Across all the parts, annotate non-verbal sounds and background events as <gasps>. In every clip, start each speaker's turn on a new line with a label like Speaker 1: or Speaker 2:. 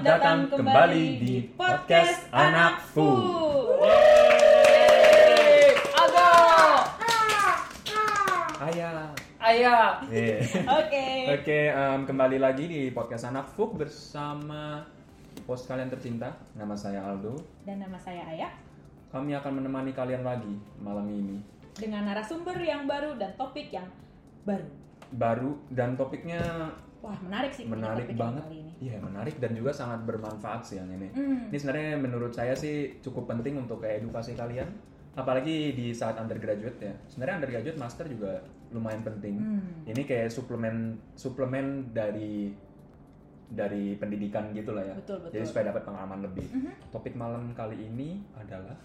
Speaker 1: datang kembali di podcast Anak Fu.
Speaker 2: Aga!
Speaker 1: Ayah.
Speaker 2: Ayah!
Speaker 1: Yeah.
Speaker 3: Oke.
Speaker 1: Oke, em, kembali lagi di podcast Anak Fuk bersama host kalian tercinta. Nama saya Aldo.
Speaker 3: Dan nama saya Ayah
Speaker 1: Kami akan menemani kalian lagi malam ini.
Speaker 3: dengan narasumber yang baru dan topik yang baru.
Speaker 1: Baru dan topiknya
Speaker 3: Wah menarik sih
Speaker 1: menarik banget. Iya, menarik dan juga sangat bermanfaat sih yang ini.
Speaker 3: Hmm.
Speaker 1: Ini sebenarnya menurut saya sih cukup penting untuk kayak edukasi kalian. Apalagi di saat undergraduate ya. Sebenarnya undergraduate master juga lumayan penting.
Speaker 3: Hmm.
Speaker 1: Ini kayak suplemen suplemen dari dari pendidikan gitu lah ya.
Speaker 3: Betul, betul.
Speaker 1: Jadi supaya dapat pengalaman lebih.
Speaker 3: Mhm.
Speaker 1: Topik malam kali ini adalah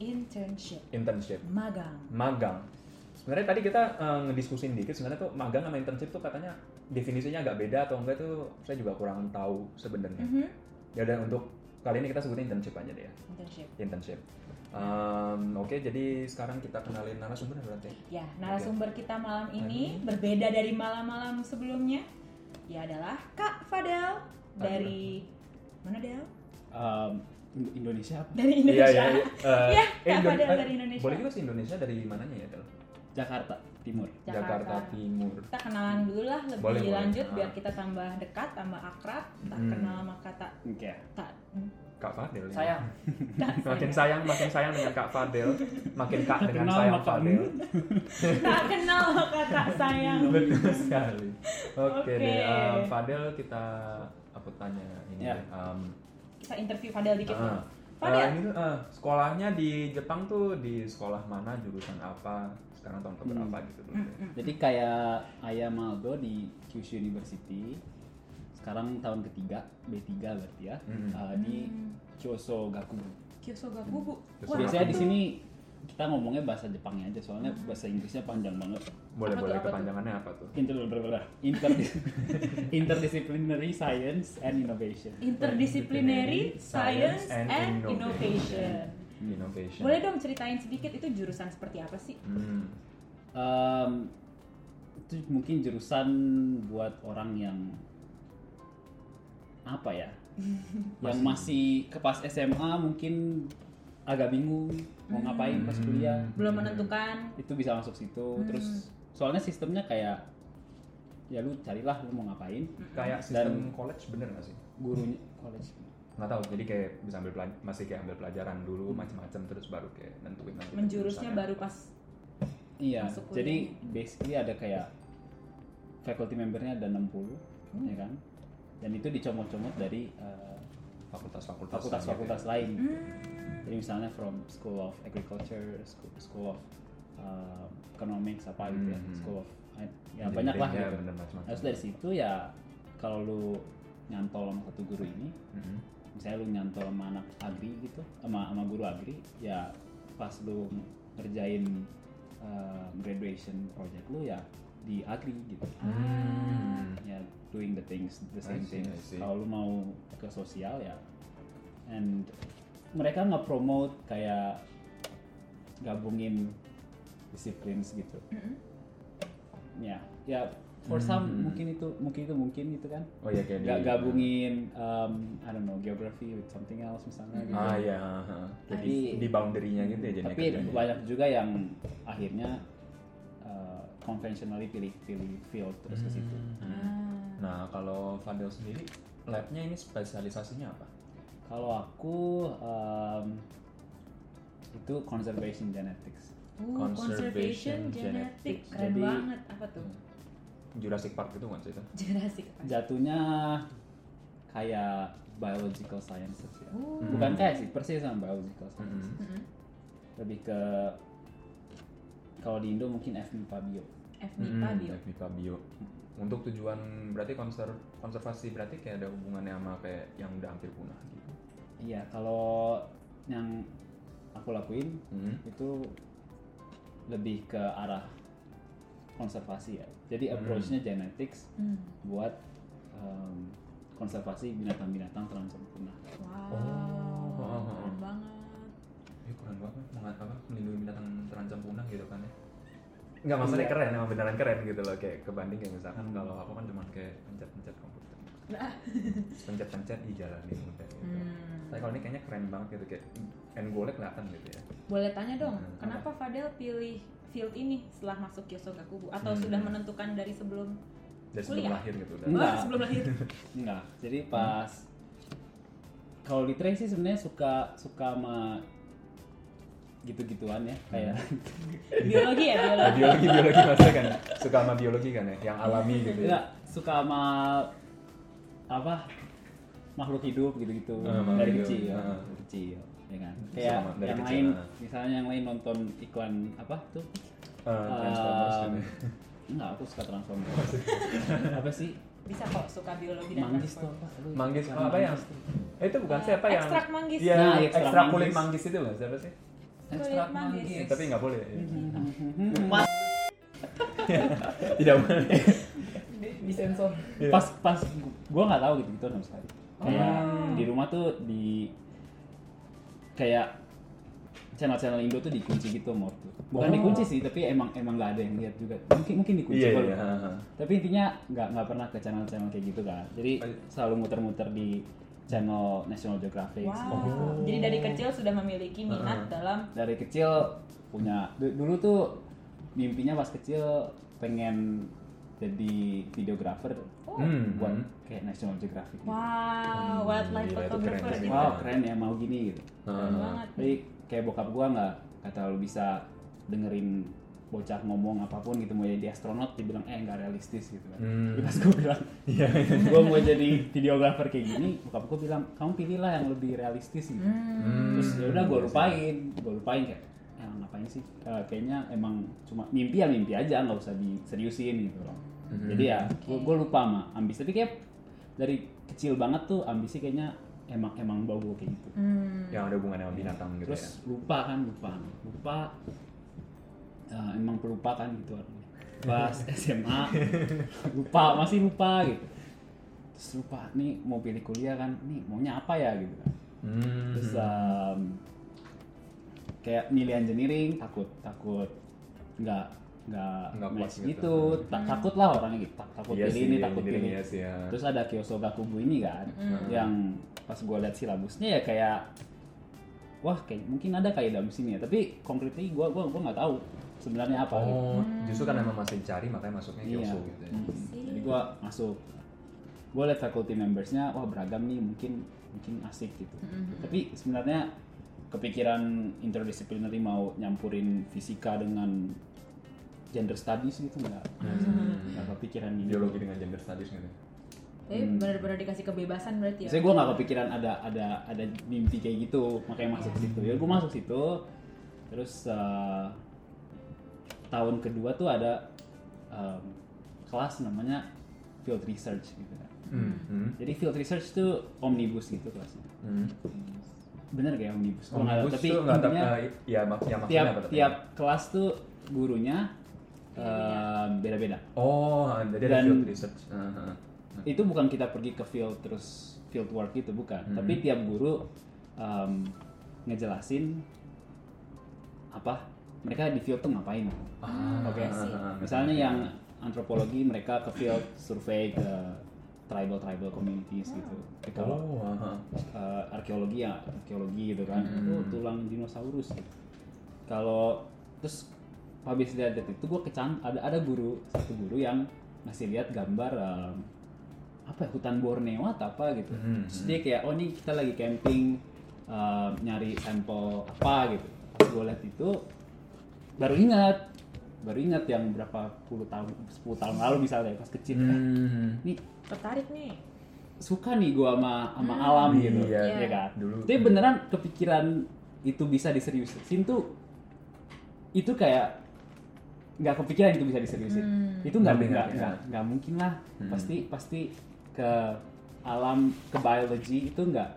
Speaker 3: Internship,
Speaker 1: internship,
Speaker 3: magang.
Speaker 1: magang. Sebenarnya tadi kita eh, ngediskusin dikit sebenarnya tuh magang sama internship tuh katanya definisinya agak beda atau enggak tuh saya juga kurang tahu sebenarnya.
Speaker 3: Mhm.
Speaker 1: Ya udah untuk kali ini kita sebutin internship aja deh ya.
Speaker 3: Internship.
Speaker 1: Internship. Em, Oke, jadi sekarang kita kenalin narasumber berarti.
Speaker 3: Ya, narasumber kita malam ini berbeda dari malam-malam sebelumnya. Ya adalah Kak Fadel dari mana Del?
Speaker 2: Um, Indo- Indonesia apa?
Speaker 3: Dari Indonesia.
Speaker 1: iya, iya.
Speaker 3: Iya, <laughs>
Speaker 1: eh,
Speaker 3: Kak
Speaker 1: Indo-
Speaker 3: Fadel
Speaker 1: eh,
Speaker 3: dari Indonesia.
Speaker 1: Boleh juga sih Indonesia dari mananya ya, Del?
Speaker 2: Jakarta Timur.
Speaker 1: Jakarta Timur.
Speaker 3: Kita kenalan dulu lah lebih
Speaker 1: Boleh, boleh.
Speaker 3: lanjut
Speaker 1: Ah.
Speaker 3: biar kita tambah dekat, tambah akrab, tak
Speaker 1: Hmm.
Speaker 3: kenal sama kata
Speaker 2: Oke.
Speaker 3: tak hmm,
Speaker 1: Kak Fadel. ya.
Speaker 2: Sayang. <laughs>
Speaker 3: tak
Speaker 1: Makin
Speaker 3: sayang.
Speaker 1: makin sayang dengan Kak Fadel, makin Kak dengan
Speaker 2: Kenal
Speaker 1: sayang Fadel. <laughs>
Speaker 3: tak kenal maka tak sayang. <laughs>
Speaker 1: Betul sekali. Oke
Speaker 3: Oke.
Speaker 1: deh, em, Fadel kita aku tanya ini.
Speaker 2: Ya.
Speaker 1: deh, em,
Speaker 3: Kita interview Fadel dikit nih. Fadel.
Speaker 1: eh, ini tuh, eh, sekolahnya di Jepang tuh di sekolah mana, jurusan apa, sekarang tahun keberapa gitu dulu.
Speaker 3: Hmm, hmm.
Speaker 2: Jadi kayak Ayah Maldo di Kyushu University. Sekarang tahun ketiga, B3 berarti ya.
Speaker 1: Hmm.
Speaker 2: Uh, di
Speaker 3: Hmm.
Speaker 2: Kyoso Gakubu.
Speaker 3: Kyoso Gakubu.
Speaker 1: Kyoso
Speaker 3: Wah,
Speaker 2: Biasanya di sini kita ngomongnya bahasa Jepangnya aja soalnya bahasa Inggrisnya panjang banget.
Speaker 1: Boleh
Speaker 3: Apa tuh,
Speaker 1: boleh
Speaker 3: apa tuh?
Speaker 1: kepanjangannya apa tuh?
Speaker 2: Inter inter <laughs> interdisciplinary science and innovation.
Speaker 3: Interdisciplinary Science and Innovation.
Speaker 1: Innovation.
Speaker 3: Boleh dong ceritain sedikit itu jurusan seperti apa sih?
Speaker 1: Hmm.
Speaker 2: Em, itu mungkin jurusan buat orang yang apa ya <laughs> yang masih ke pas SMA mungkin agak bingung mau ngapain pas kuliah
Speaker 3: Belum menentukan.
Speaker 2: itu bisa masuk situ terus soalnya sistemnya kayak ya lu carilah lu mau ngapain
Speaker 1: Kayak sistem college bener gak sih?
Speaker 2: gurunya college
Speaker 1: Nggak tahu, jadi kayak bisa ambil pelaj- masih kayak ambil pelajaran dulu macam-macam terus baru kayak nentuin nanti
Speaker 3: Menjurusnya baru
Speaker 1: apa.
Speaker 3: pas
Speaker 2: iya
Speaker 3: Masuk kuliah.
Speaker 2: jadi basically ada kayak faculty membernya ada 60 ya kan dan itu dicomot-comot dari uh,
Speaker 1: fakultas-fakultas
Speaker 2: fakultas-fakultas
Speaker 1: lain
Speaker 2: lain.
Speaker 3: Hmm.
Speaker 2: Jadi misalnya from School of Agriculture, School, school of uh, Economics apa gitu ya,
Speaker 1: Hmm.
Speaker 2: School of ya
Speaker 1: Jadi
Speaker 2: banyak lah
Speaker 1: ya,
Speaker 2: gitu. Terus dari situ ya kalau lu nyantol sama satu guru ini,
Speaker 1: Mhm.
Speaker 2: Misalnya lu nyantol sama anak agri gitu, sama sama guru agri, ya pas lu ngerjain uh, graduation project lu ya di agri gitu.
Speaker 1: Hmm.
Speaker 2: Ya doing the things the same
Speaker 1: see,
Speaker 2: things. Kalau lu mau ke sosial ya and mereka nggak promote kayak gabungin disiplin gitu.
Speaker 3: Mm-mm.
Speaker 2: Ya, ya for some
Speaker 1: Hmm.
Speaker 2: mungkin itu mungkin itu mungkin gitu kan.
Speaker 1: Oh iya kayak
Speaker 2: Nggak
Speaker 1: di
Speaker 2: gabungin um, I don't know geography with something else misalnya gitu.
Speaker 1: Ah iya, ha-ha. jadi
Speaker 2: Tapi-
Speaker 1: di boundary-nya gitu ya
Speaker 2: Tapi
Speaker 1: kerjanya.
Speaker 2: banyak juga yang akhirnya uh, conventionally pilih pilih field terus ke situ.
Speaker 1: Hmm.
Speaker 3: Ah.
Speaker 1: Nah, kalau Fadel sendiri labnya ini spesialisasinya apa?
Speaker 2: Kalau aku um, itu conservation genetics.
Speaker 3: Uh,
Speaker 1: Conservation
Speaker 3: conservation genetic
Speaker 1: genetics.
Speaker 3: keren
Speaker 2: Jadi-
Speaker 3: banget apa tuh
Speaker 1: Jurassic Park itu kan sih itu?
Speaker 3: Jurassic Park.
Speaker 2: Jatuhnya kayak biological sciences ya.
Speaker 3: Uh.
Speaker 2: Bukan kayak sih, persis sama biological science.
Speaker 1: Mhm.
Speaker 3: Mm-mm.
Speaker 2: Lebih ke kalau di Indo mungkin FMIPA bio.
Speaker 3: FMIPA
Speaker 1: Hmm,
Speaker 3: bio
Speaker 1: FMIPA bio. Untuk tujuan berarti konser konservasi berarti kayak ada hubungannya sama kayak yang udah hampir punah gitu.
Speaker 2: Iya, kalau yang aku lakuin
Speaker 1: Hmm.
Speaker 2: itu lebih ke arah konservasi ya. Jadi
Speaker 1: Hmm.
Speaker 2: approach-nya genetics
Speaker 3: Hmm.
Speaker 2: buat um, konservasi binatang-binatang terancam punah.
Speaker 3: wow
Speaker 1: Oh.
Speaker 3: keren banget
Speaker 1: Ya keren banget mengat apa melindungi binatang terancam punah gitu kan ya. Enggak maksudnya
Speaker 2: Iya.
Speaker 1: keren emang beneran keren gitu loh kayak kebanding kayak misalkan kalau aku kan cuma kayak pencet-pencet komputer. Pencet-pencet di jalan gitu.
Speaker 3: Hmm.
Speaker 1: Tapi kalau ini kayaknya keren banget gitu kayak end goalnya kelihatan gitu ya.
Speaker 3: Boleh tanya dong,
Speaker 1: Hmm,
Speaker 3: kenapa Fadel pilih field ini setelah masuk Kyosogakubu atau
Speaker 1: Hmm.
Speaker 3: sudah menentukan dari sebelum
Speaker 1: Dari sebelum
Speaker 3: Kuliah.
Speaker 1: lahir gitu udah.
Speaker 2: Enggak.
Speaker 3: Wah, sebelum lahir? <laughs>
Speaker 2: Enggak. Jadi pas kalau di sih sebenarnya suka suka sama gitu-gituan ya kayak <laughs>
Speaker 3: biologi ya
Speaker 1: Nah,
Speaker 3: biologi.
Speaker 1: biologi biologi maksudnya kan suka sama biologi kan ya, yang alami gitu ya.
Speaker 2: enggak suka sama apa makhluk hidup gitu-gitu
Speaker 1: makhluk
Speaker 2: dari kecil dari kecil ya kan kayak
Speaker 1: sama-
Speaker 2: yang
Speaker 1: kecil,
Speaker 2: lain
Speaker 1: ah.
Speaker 2: misalnya yang lain nonton iklan apa tuh
Speaker 1: Eh, Transformers
Speaker 2: Um,
Speaker 1: kan ya.
Speaker 2: enggak aku suka transformers <laughs> apa sih
Speaker 3: Bisa kok suka biologi dan
Speaker 2: manggis tuh
Speaker 3: transformers.
Speaker 2: apa Aduh,
Speaker 1: Manggis
Speaker 2: iklan
Speaker 1: oh, apa yang
Speaker 2: manggis.
Speaker 1: eh, itu bukan
Speaker 3: Eh,
Speaker 1: siapa yang
Speaker 3: ekstrak manggis.
Speaker 1: Iya,
Speaker 2: Nah, ekstrak
Speaker 1: ekstrak kulit
Speaker 2: manggis.
Speaker 1: manggis itu loh siapa sih?
Speaker 2: Ekstrak
Speaker 3: manggis.
Speaker 2: manggis.
Speaker 1: Tapi nggak boleh. ya.
Speaker 2: Mas, <laughs>
Speaker 1: Tidak boleh.
Speaker 3: Di sensor.
Speaker 1: Iya.
Speaker 2: pas pas gua nggak tahu gitu gitu sama sekali kayak
Speaker 3: Oh.
Speaker 2: di rumah tuh di kayak channel-channel Indo tuh dikunci gitu mau tuh bukan
Speaker 1: Oh.
Speaker 2: dikunci sih tapi emang emang nggak ada yang lihat juga mungkin mungkin dikunci gua
Speaker 1: iya. ha.
Speaker 2: tapi intinya nggak nggak pernah ke channel-channel kayak gitu kan jadi selalu muter-muter di channel National Geographic
Speaker 3: Wow.
Speaker 1: Oh.
Speaker 3: Jadi dari kecil sudah memiliki minat
Speaker 1: Uh-uh.
Speaker 3: dalam
Speaker 2: dari kecil punya du- dulu tuh mimpinya pas kecil pengen jadi videographer
Speaker 3: oh,
Speaker 1: Hmm,
Speaker 2: buat kayak National Geographic gitu.
Speaker 3: wow, wildlife
Speaker 1: Gila, itu
Speaker 3: photographer
Speaker 1: keren
Speaker 3: gitu.
Speaker 2: wow keren ya mau gini gitu
Speaker 3: Keren
Speaker 1: Ah.
Speaker 3: banget.
Speaker 2: tapi kayak bokap gua nggak kata lu bisa dengerin bocah ngomong apa pun gitu mau jadi astronot dibilang eh nggak realistis gitu kan
Speaker 1: Hmm.
Speaker 2: Pas gua bilang
Speaker 1: Iya. <laughs>
Speaker 2: gua mau jadi videographer kayak gini bokap gua bilang kamu pilihlah yang lebih realistis gitu
Speaker 3: Hmm.
Speaker 2: terus ya udah gua
Speaker 1: Iya
Speaker 2: lupain gua lupain kayak ya ngapain sih Eh, kayaknya emang cuma mimpi ya mimpi aja nggak usah diseriusin gitu loh
Speaker 1: Mhm.
Speaker 2: jadi ya gua, gua lupa sama ambisi tapi kayak dari kecil banget tuh ambisi kayaknya emang emang bau gua kayak gitu
Speaker 3: Hmm.
Speaker 1: Yang ada hubungannya sama binatang gitu
Speaker 2: terus lupa kan lupa lupa eh, emang pelupa kan gitu orangnya. pas <laughs> SMA lupa masih lupa gitu terus lupa nih mau pilih kuliah kan nih maunya apa ya gitu kan
Speaker 1: ya. Hmm.
Speaker 2: terus em, kayak milih engineering takut takut nggak nggak
Speaker 1: Nggak
Speaker 2: match
Speaker 1: gitu.
Speaker 2: gitu, Ta- takut lah orangnya gitu Tak- takut
Speaker 1: Iya
Speaker 2: pilih
Speaker 1: sih,
Speaker 2: ini takut pilih
Speaker 1: iya sih, ya.
Speaker 2: terus ada Kyosogakubu ini kan
Speaker 3: Hmm.
Speaker 2: yang pas gue lihat silabusnya ya kayak wah kayak mungkin ada kayak dalam sini ya tapi konkretnya gue gua gua nggak tahu sebenarnya apa gitu.
Speaker 1: Oh, justru karena emang masih dicari makanya masuknya
Speaker 2: iya
Speaker 1: Kyoso gitu ya.
Speaker 2: Mm. jadi gue masuk gue lihat faculty membersnya wah beragam nih mungkin mungkin asik gitu
Speaker 3: Mhm.
Speaker 2: tapi sebenarnya kepikiran interdisciplinary mau nyampurin fisika dengan gender studies gitu nggak
Speaker 1: Hmm.
Speaker 2: nggak kepikiran ini
Speaker 1: Biologi dengan gender studies gitu.
Speaker 3: Tapi benar-benar dikasih kebebasan berarti ya.
Speaker 2: Saya gue nggak kepikiran ada ada ada mimpi kayak gitu, makanya masuk situ. Ya gue masuk situ, terus eh, tahun kedua tuh ada em, kelas namanya field research gitu kan.
Speaker 1: Hmm. Hmm.
Speaker 2: Jadi field research tuh omnibus gitu kelasnya.
Speaker 1: Hmm.
Speaker 2: Bener kayak omnibus? Gua nggak tahu,
Speaker 1: Omnibus
Speaker 2: tapi
Speaker 1: tuh nggak
Speaker 2: intinya
Speaker 1: eh, ya mak ya maksudnya
Speaker 2: tiap
Speaker 1: apa
Speaker 2: tiap kelas tuh gurunya em, beda-beda.
Speaker 1: Oh, jadi ada
Speaker 2: Dan-
Speaker 1: field research. Ah, ah.
Speaker 2: itu bukan kita pergi ke field terus field work gitu bukan
Speaker 1: Hmm.
Speaker 2: tapi tiap guru um, ngejelasin apa mereka di field tuh ngapain
Speaker 1: Ah,
Speaker 2: Oke.
Speaker 1: ah, ah, ah.
Speaker 2: misalnya yang antropologi mereka ke field survei ke tribal tribal communities gitu. Tapi kalau
Speaker 1: Oh,
Speaker 2: uh, arkeologi ya arkeologi gitu kan.
Speaker 1: Hmm.
Speaker 2: oh tulang dinosaurus gitu. kalau terus habis lihat itu gue kecan ada ada guru satu guru yang ngasih lihat gambar um, apa ya, hutan Borneo atau apa gitu.
Speaker 1: Hmm,
Speaker 2: terus dia kayak oh ini kita lagi camping um, nyari sampel apa gitu. Pas gue lihat itu baru ingat baru ingat yang berapa puluh tahun 10 tahun lalu misalnya pas kecil
Speaker 1: Hmm.
Speaker 2: nih
Speaker 3: Tertarik nih.
Speaker 2: suka nih gua sama sama
Speaker 3: Hmm.
Speaker 2: alam gitu
Speaker 1: Iya.
Speaker 2: ya kan
Speaker 1: Dulu.
Speaker 2: tapi beneran kepikiran itu bisa diseriusin tuh itu kayak nggak kepikiran itu bisa diseriusin
Speaker 3: Hmm.
Speaker 2: itu nggak nggak nggak
Speaker 1: ya.
Speaker 2: mungkin lah
Speaker 1: Hmm.
Speaker 2: pasti pasti ke alam ke biology itu nggak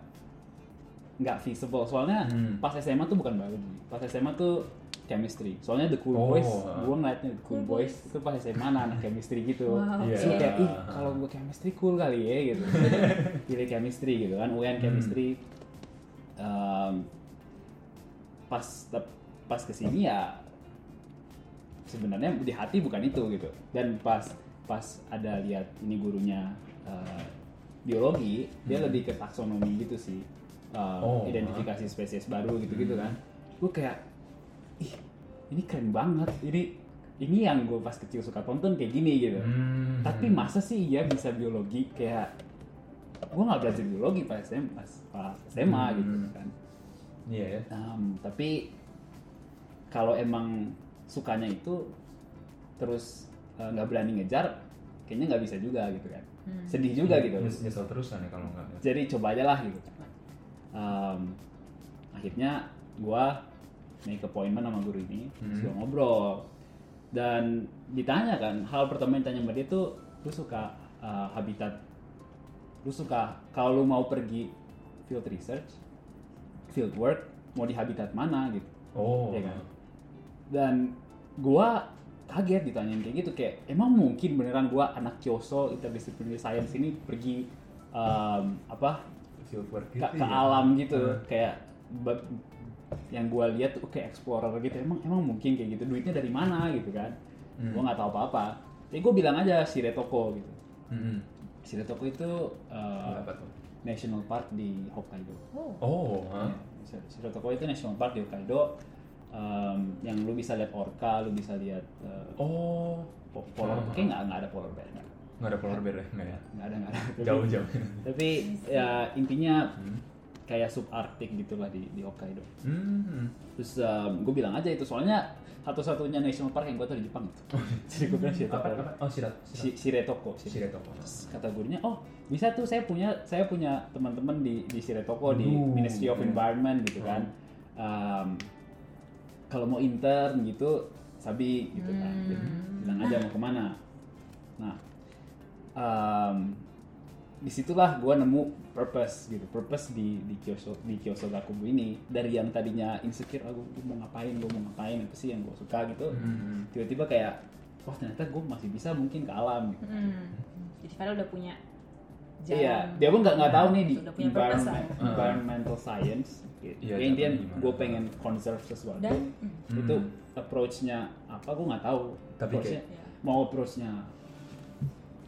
Speaker 2: nggak feasible soalnya
Speaker 1: Hmm.
Speaker 2: pas SMA tuh bukan biology pas SMA tuh chemistry. Soalnya the cool
Speaker 1: Oh.
Speaker 2: boys gua ngeliatnya the cool,
Speaker 3: Cool
Speaker 2: boys. itu pas SMA anak chemistry gitu.
Speaker 3: Wow.
Speaker 1: Iya.
Speaker 2: Terus gua kayak ih kalau gue chemistry cool kali ya gitu. <laughs> Pilih chemistry gitu kan UN chemistry. Em, pas tep- pas ke sini ya sebenarnya di hati bukan itu gitu. Dan pas pas ada lihat ini gurunya eh, biologi dia
Speaker 1: Hmm.
Speaker 2: lebih ke taksonomi gitu sih. Uh,
Speaker 1: Oh,
Speaker 2: identifikasi spesies baru gitu-gitu kan. Gue kayak ih ini keren banget ini ini yang gue pas kecil suka tonton kayak gini gitu
Speaker 1: Hmm.
Speaker 2: tapi masa sih iya bisa biologi kayak gue nggak belajar biologi pas SMA pas, pas SMA
Speaker 1: Hmm.
Speaker 2: gitu kan
Speaker 1: Iya ya.
Speaker 2: Um, tapi kalau emang sukanya itu terus uh, nggak berani ngejar kayaknya nggak bisa juga gitu kan
Speaker 3: Hmm.
Speaker 2: sedih juga gitu
Speaker 1: Nyes- Nyesel terus kan ya kalau nggak.
Speaker 2: jadi coba aja lah gitu Um, akhirnya gua make appointment sama guru ini terus
Speaker 1: Hmm.
Speaker 2: gua ngobrol dan ditanya kan hal pertama yang tanya sama dia tuh lu suka uh, habitat lu suka kalau lu mau pergi field research field work mau di habitat mana gitu
Speaker 1: Oh.
Speaker 2: Iya kan? dan gua kaget ditanyain kayak gitu kayak emang mungkin beneran gua anak Kyoso interdisciplinary science ini pergi um, apa
Speaker 1: Fieldwork
Speaker 2: ke,
Speaker 1: gitu
Speaker 2: ke
Speaker 1: ya.
Speaker 2: alam gitu
Speaker 1: Hmm.
Speaker 2: kayak yang gua lihat tuh kayak explorer gitu emang emang mungkin kayak gitu duitnya dari mana gitu kan
Speaker 1: Hmm.
Speaker 2: gua nggak tahu apa-apa jadi gua bilang aja Shiretoko gitu
Speaker 1: Hmm.
Speaker 2: Shiretoko itu uh,
Speaker 1: Apa tuh?
Speaker 2: national park di Hokkaido
Speaker 3: Oh.
Speaker 1: Oh. hah?
Speaker 2: Ya, Shirotoko itu national park di Hokkaido um, yang lu bisa lihat orca, lu bisa lihat uh,
Speaker 1: Oh.
Speaker 2: po- polar,
Speaker 1: Ah.
Speaker 2: kayak nggak nggak ada polar bear, nggak
Speaker 1: ada polar bear ya? Nggak ya?
Speaker 2: nggak ada nggak ada. Tapi-
Speaker 1: Jauh jauh.
Speaker 2: Tapi ya intinya
Speaker 1: Hmm.
Speaker 2: Kayak subarctic gitulah di di Hokkaido.
Speaker 1: Hmm.
Speaker 2: Terus gue bilang aja itu soalnya satu-satunya national park yang gue tahu di Jepang itu. <laughs> Jadi gue bilang
Speaker 1: Apa?
Speaker 2: Shiretoko.
Speaker 1: apa? Oh sirat.
Speaker 2: Si- Shiretoko.
Speaker 1: Shiretoko.
Speaker 2: Terus kata gurunya, oh bisa tuh saya punya saya punya teman-teman di di Shiretoko di
Speaker 1: Aduh.
Speaker 2: Ministry of Environment gitu kan. Um, kalau mau intern gitu, sabi gitu kan. Jadi, bilang aja mau ke mana. Nah, um, di situlah gue nemu purpose gitu, purpose di di Kyoso di Kyoso Gakubu ini dari yang tadinya insecure, aku mau ngapain, gue mau ngapain apa sih yang gue suka gitu,
Speaker 1: Hmm.
Speaker 2: tiba-tiba kayak, wah ternyata gue masih bisa mungkin ke alam gitu.
Speaker 3: Hmm. Jadi Farel udah punya jalan.
Speaker 2: Iya, dia pun nggak nggak tahu nih di environment, environmental science. Gitu.
Speaker 1: Iya,
Speaker 2: Ya, intinya gue pengen conserve sesuatu.
Speaker 3: Dan hmm.
Speaker 2: itu approach-nya apa gue nggak tahu.
Speaker 1: Tapi
Speaker 2: Approach-nya
Speaker 3: kayak-
Speaker 2: mau approach-nya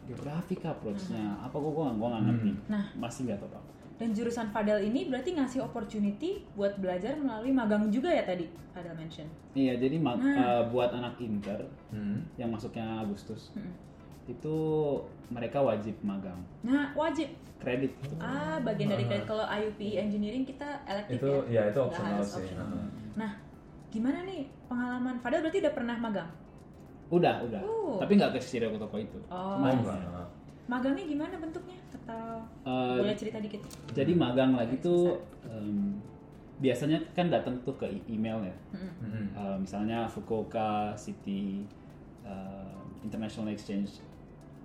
Speaker 2: geografi kah approach-nya apa gue gue nggak nggak ngerti.
Speaker 3: Nah.
Speaker 2: Masih nggak tahu apa.
Speaker 3: dan jurusan Fadel ini berarti ngasih opportunity buat belajar melalui magang juga ya tadi Fadel mention.
Speaker 2: Iya, jadi ma-
Speaker 3: Nah.
Speaker 2: eh, buat anak inter
Speaker 1: Hmm.
Speaker 2: yang masuknya Agustus
Speaker 3: Hmm.
Speaker 2: itu mereka wajib magang
Speaker 3: Nah wajib.
Speaker 2: kredit.
Speaker 3: Ah bagian dari kredit kalau IUP engineering kita elektif
Speaker 1: Itu
Speaker 3: ya.
Speaker 1: ya itu
Speaker 3: Nggak
Speaker 1: opsional
Speaker 3: harus
Speaker 1: sih.
Speaker 3: optional.
Speaker 1: Heeh.
Speaker 3: Nah gimana nih pengalaman Fadel berarti udah pernah magang?
Speaker 2: Udah, udah.
Speaker 3: Oh.
Speaker 2: Tapi nggak ke Shiroko toko itu.
Speaker 3: Oh.
Speaker 2: Cuma
Speaker 1: Oh.
Speaker 3: Magangnya gimana bentuknya? Atau
Speaker 2: Eh,
Speaker 3: boleh cerita dikit?
Speaker 2: Jadi magang lagi tuh em, biasanya kan datang tuh ke email ya.
Speaker 3: Mm-mm.
Speaker 1: Hmm.
Speaker 2: Eh, misalnya Fukuoka City eh, International Exchange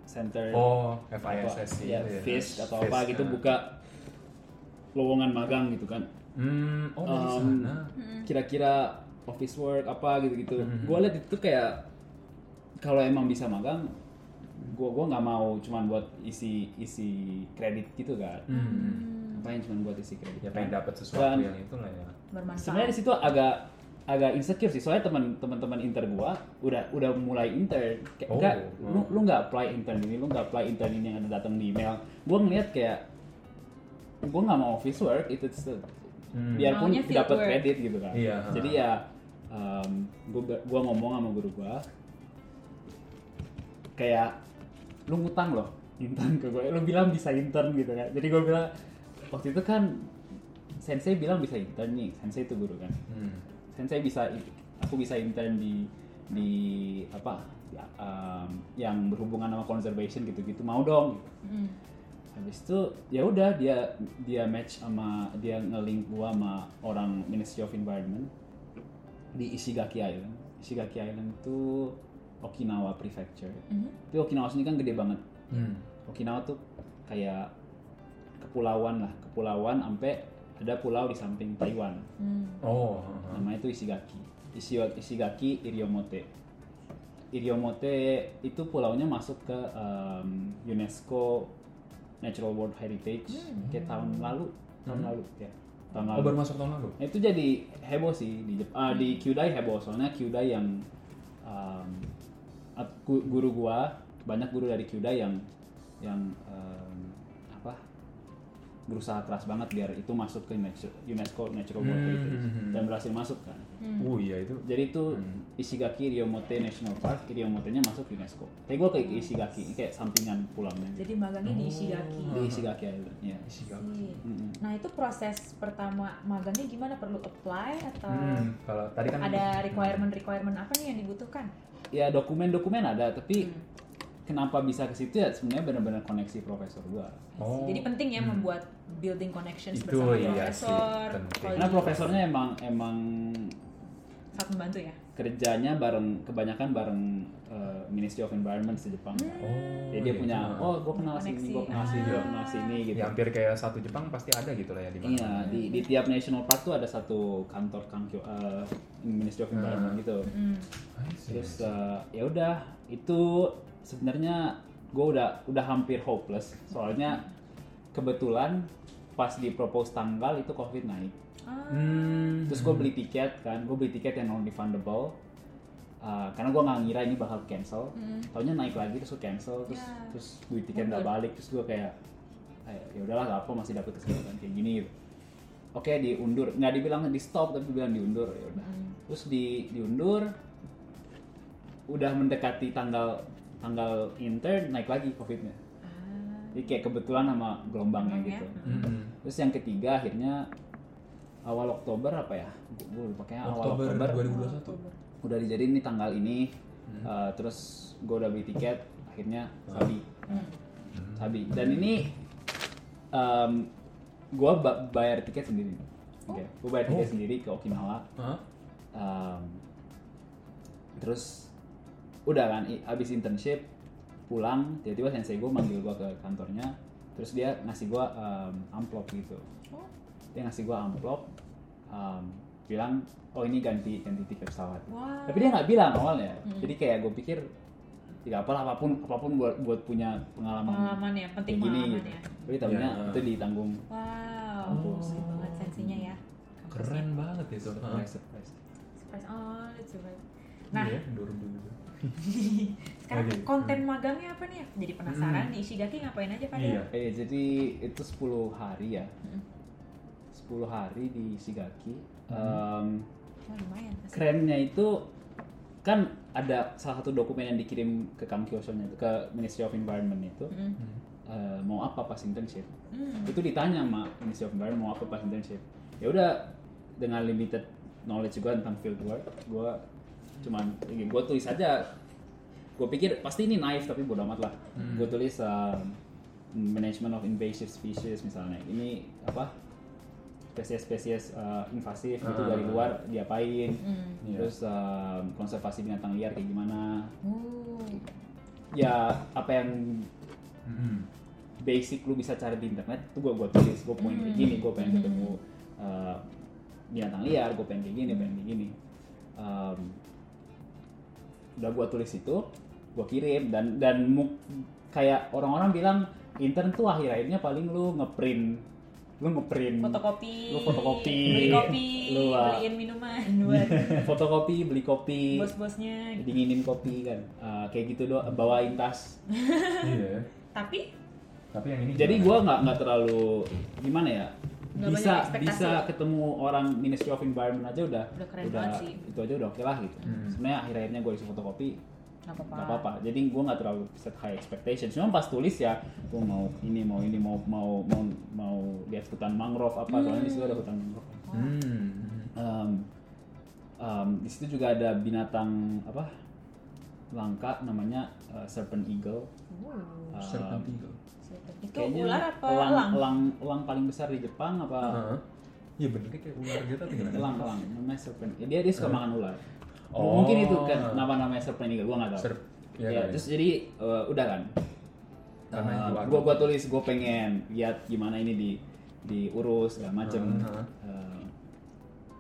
Speaker 2: Center.
Speaker 1: Oh,
Speaker 2: apa,
Speaker 1: FISS
Speaker 2: ya, FISK atau apa gitu
Speaker 1: nah.
Speaker 2: buka lowongan magang gitu kan.
Speaker 1: Hmm, oh dari
Speaker 2: Um,
Speaker 1: sana.
Speaker 2: Kira-kira office work apa gitu-gitu.
Speaker 1: Mhm.
Speaker 2: Gue liat itu kayak kalau emang bisa magang, gue gua nggak mau cuman buat isi isi kredit gitu kan.
Speaker 1: Hmm.
Speaker 2: Ngapain cuman buat isi kredit?
Speaker 1: Ya pengen dapat sesuatu
Speaker 2: Dan-
Speaker 1: yang itu lah ya.
Speaker 3: Bermanfaat.
Speaker 2: sebenarnya di situ agak agak insecure sih soalnya teman teman-teman inter gua udah udah mulai intern kayak
Speaker 1: Oh,
Speaker 2: enggak
Speaker 1: oh.
Speaker 2: lu lu nggak apply intern ini lu nggak apply intern ini yang ada datang di email gua ngeliat kayak gua nggak mau office work itu tuh
Speaker 1: Hmm.
Speaker 2: biarpun dapat kredit gitu kan
Speaker 1: Iya,
Speaker 2: jadi ya um, gua gua ngomong sama guru gua kayak lu ngutang loh intern ke gue lu bilang bisa intern gitu kan. Jadi gua bilang waktu itu kan sensei bilang bisa intern nih sensei itu guru kan.
Speaker 1: Hmm.
Speaker 2: sensei bisa aku bisa intern di di apa ya, um, yang berhubungan sama conservation gitu-gitu. Mau dong.
Speaker 3: Mm.
Speaker 2: habis itu ya udah dia dia match sama dia ngelink gua sama orang Ministry of Environment di Ishigaki Island. Ishigaki Island itu Okinawa Prefecture
Speaker 3: Mhm.
Speaker 2: tapi Okinawa sini kan gede banget
Speaker 1: Hmm.
Speaker 2: Okinawa tuh kayak kepulauan lah kepulauan sampai ada pulau di samping Taiwan
Speaker 3: Hmm.
Speaker 1: Oh.
Speaker 2: namanya itu Ishigaki Ishi- Ishigaki Iriomote Iriomote itu pulaunya masuk ke um, UNESCO Natural World Heritage kayak tahun lalu tahun
Speaker 1: Hmm.
Speaker 2: lalu ya tahun
Speaker 1: Oh
Speaker 2: lalu
Speaker 1: baru masuk tahun lalu.
Speaker 2: Nah, itu jadi heboh sih di Jep- ah, di Kyudai heboh soalnya Kyudai yang um, guru gua banyak guru dari Kyudai yang yang um, apa berusaha keras banget biar itu masuk ke UNESCO, UNESCO Natural World Heritage
Speaker 1: Hmm.
Speaker 2: dan berhasil masuk kan.
Speaker 1: Oh iya itu.
Speaker 2: Jadi itu Ishigaki Ryomote National Park, Ryomotenya masuk UNESCO. Tapi gue ke Ishigaki, ini kayak sampingan pulangnya.
Speaker 3: Jadi magangnya di Ishigaki.
Speaker 2: Di Ishigaki Island, ya.
Speaker 1: Ishigaki.
Speaker 3: Nah itu proses pertama magangnya gimana? Perlu apply atau
Speaker 1: Hmm, kalau tadi kan
Speaker 3: ada requirement-requirement apa nih yang dibutuhkan?
Speaker 2: Ya dokumen-dokumen ada, tapi
Speaker 3: Hmm.
Speaker 2: kenapa bisa ke situ ya sebenarnya benar-benar koneksi profesor gua.
Speaker 1: Oh.
Speaker 3: Jadi penting ya membuat building connections
Speaker 1: Itu
Speaker 3: bersama
Speaker 1: iya sih,
Speaker 3: profesor.
Speaker 1: penting.
Speaker 3: kalau
Speaker 2: Karena profesornya emang emang
Speaker 3: sangat membantu ya.
Speaker 2: Kerjanya bareng kebanyakan bareng uh, Ministry of Environment di Jepang.
Speaker 1: Oh,
Speaker 2: Jadi dia
Speaker 1: gitu.
Speaker 2: punya, oh gue kenal sini, gue kenal sini, gue
Speaker 3: Ah.
Speaker 2: kenal sini gitu.
Speaker 1: Ya, hampir kayak satu Jepang pasti ada gitu lah ya di mana.
Speaker 2: Iya, di, di tiap national park tuh ada satu kantor kankyo, uh, Ministry of Environment gitu.
Speaker 3: Hmm.
Speaker 1: I see.
Speaker 2: Terus uh, ya udah itu sebenarnya gue udah udah hampir hopeless soalnya kebetulan pas di propose tanggal itu covid naik.
Speaker 3: Ah,
Speaker 1: Hmm.
Speaker 2: Terus gue beli tiket kan, gue beli tiket yang non refundable. Uh, karena gue nggak ngira ini bakal cancel.
Speaker 3: Hmm.
Speaker 2: Taunya naik lagi terus gue cancel terus
Speaker 3: Ya.
Speaker 2: terus duit tiket nggak
Speaker 3: Mundur.
Speaker 2: balik terus gue kayak "Eh, ya udahlah gak apa masih dapet kesempatan kayak gini gitu. Oke diundur nggak dibilang di stop tapi bilang diundur ya udah.
Speaker 3: Hmm.
Speaker 2: Terus di diundur udah mendekati tanggal tanggal intern naik lagi covidnya.
Speaker 3: Ah.
Speaker 2: Jadi kayak kebetulan sama gelombangnya
Speaker 3: Gelombangnya.
Speaker 2: gitu.
Speaker 1: Hmm.
Speaker 2: Terus yang ketiga akhirnya awal Oktober apa ya? Gue lupa kayaknya awal
Speaker 1: Oktober
Speaker 2: Oktober
Speaker 1: 2021.
Speaker 2: udah dijadiin nih tanggal ini. Uh, terus gue udah beli tiket akhirnya sabi
Speaker 3: Hmm.
Speaker 2: sabi dan ini um, gue bayar tiket sendiri. Oke, gue bayar tiket
Speaker 1: Oh.
Speaker 2: sendiri ke Okinawa.
Speaker 1: Hah?
Speaker 2: Um, terus udah kan abis internship pulang tiba-tiba sensei gue manggil gue ke kantornya terus dia ngasih gue um, amplop gitu
Speaker 3: Oh.
Speaker 2: dia ngasih gue amplop um, bilang oh ini ganti ganti tiket pesawat
Speaker 3: Wah.
Speaker 2: tapi dia nggak bilang awalnya
Speaker 3: Hmm.
Speaker 2: jadi kayak gue pikir tidak apalah apa pun apa pun buat buat punya pengalaman,
Speaker 3: Pengalaman ya, penting
Speaker 2: kayak gini
Speaker 3: pengalaman
Speaker 2: gitu
Speaker 3: ya.
Speaker 2: tapi tahunya
Speaker 1: Ya.
Speaker 2: itu ditanggung
Speaker 3: Wow,
Speaker 1: Oh.
Speaker 3: sweet banget sensinya ya.
Speaker 1: Keren banget itu.
Speaker 2: Surprise surprise
Speaker 3: Surprise. Oh, that's right. Nah,
Speaker 1: Iya, dorong dulu.
Speaker 3: sekarang
Speaker 1: Oke.
Speaker 3: konten magangnya apa nih? Jadi penasaran
Speaker 1: Hmm.
Speaker 3: di Ishigaki ngapain aja Pak?
Speaker 1: Iya.
Speaker 2: Eh, jadi itu 10 hari ya.
Speaker 3: Hmm.
Speaker 2: 10 hari di Shigaki.
Speaker 1: Hmm.
Speaker 2: Em,
Speaker 3: Oh, lumayan.
Speaker 2: kerennya itu kan ada salah satu dokumen yang dikirim ke Kamkyosho-nya itu, ke Ministry of Environment itu
Speaker 3: Hmm.
Speaker 2: eh, mau apa pas internship.
Speaker 3: Hmm.
Speaker 2: Itu ditanya sama Ministry of Environment mau apa pas internship. Ya udah dengan limited knowledge juga tentang field work, gue cuman gue tulis aja. Gue pikir pasti ini naif tapi bodo amat lah.
Speaker 1: Hmm.
Speaker 2: Gue tulis um, management of invasive species misalnya. Ini apa? Spesies-spesies uh, invasif gitu
Speaker 1: Ah.
Speaker 2: dari luar diapain.
Speaker 1: Iya.
Speaker 2: Terus um, konservasi binatang liar kayak gimana?
Speaker 3: Oh.
Speaker 2: Ya apa yang
Speaker 1: Hmm.
Speaker 2: basic lu bisa cari di internet itu gue gua tulis gue pengen kayak gini gue pengen
Speaker 3: Hmm.
Speaker 2: ketemu uh, binatang liar gue pengen kayak gini pengen kayak gini um, udah gue tulis itu gue kirim dan dan kayak orang-orang bilang intern tuh akhir akhirnya paling lu ngeprint lu ngeprint
Speaker 3: Fotokopi.
Speaker 2: Lu fotokopi.
Speaker 3: Beli kopi.
Speaker 2: Lu, ah.
Speaker 3: beliin minuman buat <laughs>
Speaker 2: fotokopi beli kopi
Speaker 3: bos-bosnya. gitu.
Speaker 2: dinginin kopi kan Uh, kayak gitu doang bawain tas <laughs>
Speaker 1: Iya.
Speaker 3: Tapi
Speaker 1: Tapi yang ini
Speaker 2: jadi gue nggak nggak terlalu gimana ya
Speaker 3: Nggak
Speaker 2: bisa bisa ketemu orang Ministry of Environment aja udah
Speaker 3: Udah keren banget sih.
Speaker 2: itu aja udah oke lah gitu
Speaker 1: Hmm.
Speaker 2: sebenarnya akhir akhirnya gue isi fotokopi
Speaker 3: nggak apa-apa.
Speaker 2: jadi gue nggak terlalu set high expectation cuma pas tulis ya gue mau ini mau ini mau mau mau mau lihat hutan mangrove apa soalnya di situ ada hutan mangrove
Speaker 1: Hmm.
Speaker 2: Em, em, di situ juga ada binatang apa langka namanya uh, serpent eagle
Speaker 3: Oh.
Speaker 2: Um,
Speaker 1: Serpent eagle.
Speaker 3: Itu
Speaker 2: kayaknya
Speaker 3: ular apa
Speaker 2: elang,
Speaker 3: elang?
Speaker 2: elang elang paling besar di Jepang apa
Speaker 1: Heeh. Iya benernya kayak ular gitu atau gimana?
Speaker 2: elang elang namanya serpent dia dia suka makan ular
Speaker 1: Oh.
Speaker 2: mungkin itu kan nama namanya serpent eagle gua nggak tahu
Speaker 1: Serp-
Speaker 2: ya,
Speaker 1: ya,
Speaker 2: terus jadi eh, udah kan
Speaker 1: Karena
Speaker 2: Eh,
Speaker 1: itu
Speaker 2: gua tulis gua pengen lihat gimana ini di diurus segala macem
Speaker 1: Heeh.
Speaker 2: Eh,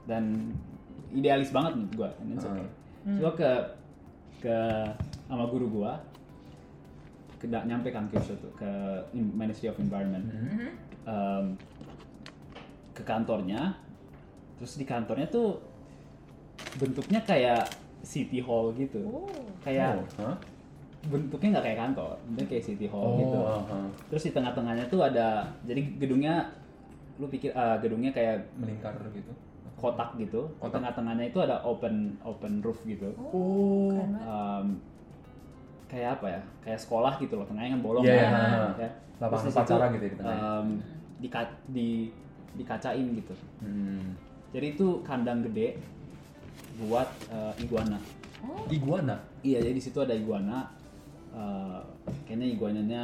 Speaker 2: dan idealis banget and it's okay.
Speaker 3: Hmm.
Speaker 2: So, ke ke sama guru gua ke nyampe kan Kyushu tuh ke Ministry of Environment
Speaker 3: Mhm.
Speaker 2: em, ke kantornya terus di kantornya tuh bentuknya kayak city hall gitu
Speaker 3: Oh.
Speaker 2: kayak
Speaker 1: Oh, hah?
Speaker 2: bentuknya nggak kayak kantor bentuknya kayak city hall
Speaker 1: Oh,
Speaker 2: gitu
Speaker 1: aha.
Speaker 2: terus di tengah-tengahnya tuh ada jadi gedungnya lu pikir ah, gedungnya kayak
Speaker 1: melingkar gitu
Speaker 2: kotak gitu di
Speaker 1: Kotak.
Speaker 2: tengah-tengahnya itu ada open open roof gitu
Speaker 3: Oh,
Speaker 2: um, kayak apa ya kayak sekolah gitu loh tengahnya kan bolong
Speaker 1: Iya,
Speaker 2: kan,
Speaker 1: iya,
Speaker 2: ya.
Speaker 1: lapangan
Speaker 2: Terus di
Speaker 1: upacara gitu ya di tengahnya.
Speaker 2: um, dika- di dikacain gitu
Speaker 1: hmm.
Speaker 2: jadi itu kandang gede buat uh, iguana.
Speaker 3: Oh,
Speaker 1: iguana?
Speaker 2: Iya jadi di situ ada iguana. Uh, kayaknya iguananya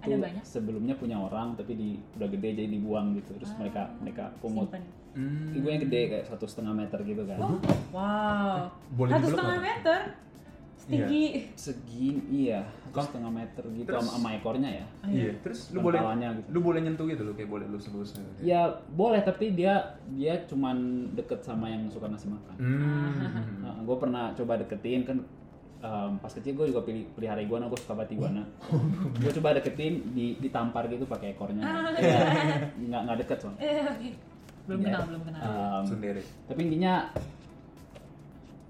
Speaker 3: Ada banyak?
Speaker 2: sebelumnya punya orang tapi di udah gede jadi dibuang gitu. Terus mereka mereka pungut.
Speaker 1: hmm.
Speaker 2: iguanya gede kayak satu setengah meter gitu kan.
Speaker 3: Oh, wow.
Speaker 1: Boleh
Speaker 3: Satu setengah meter. Setinggi.
Speaker 2: segini iya satu
Speaker 1: Kok-
Speaker 2: setengah meter gitu
Speaker 1: Terus-
Speaker 2: sama, sama ekornya ya
Speaker 1: iya terus lu boleh
Speaker 2: gitu.
Speaker 1: lu boleh nyentuh gitu lu kayak boleh lu selus gitu.
Speaker 2: ya boleh tapi dia dia cuman deket sama yang suka ngasih makan
Speaker 1: hmm.
Speaker 2: gue pernah coba deketin kan em, pas kecil gue juga pilih pelihara iguana gue suka banget iguana <laughs> gue coba deketin di ditampar gitu pakai ekornya ya, nggak nggak deket soalnya
Speaker 3: Eh. Belum
Speaker 2: Iya.
Speaker 3: kenal, belum kenal.
Speaker 2: Em,
Speaker 1: sendiri
Speaker 2: tapi intinya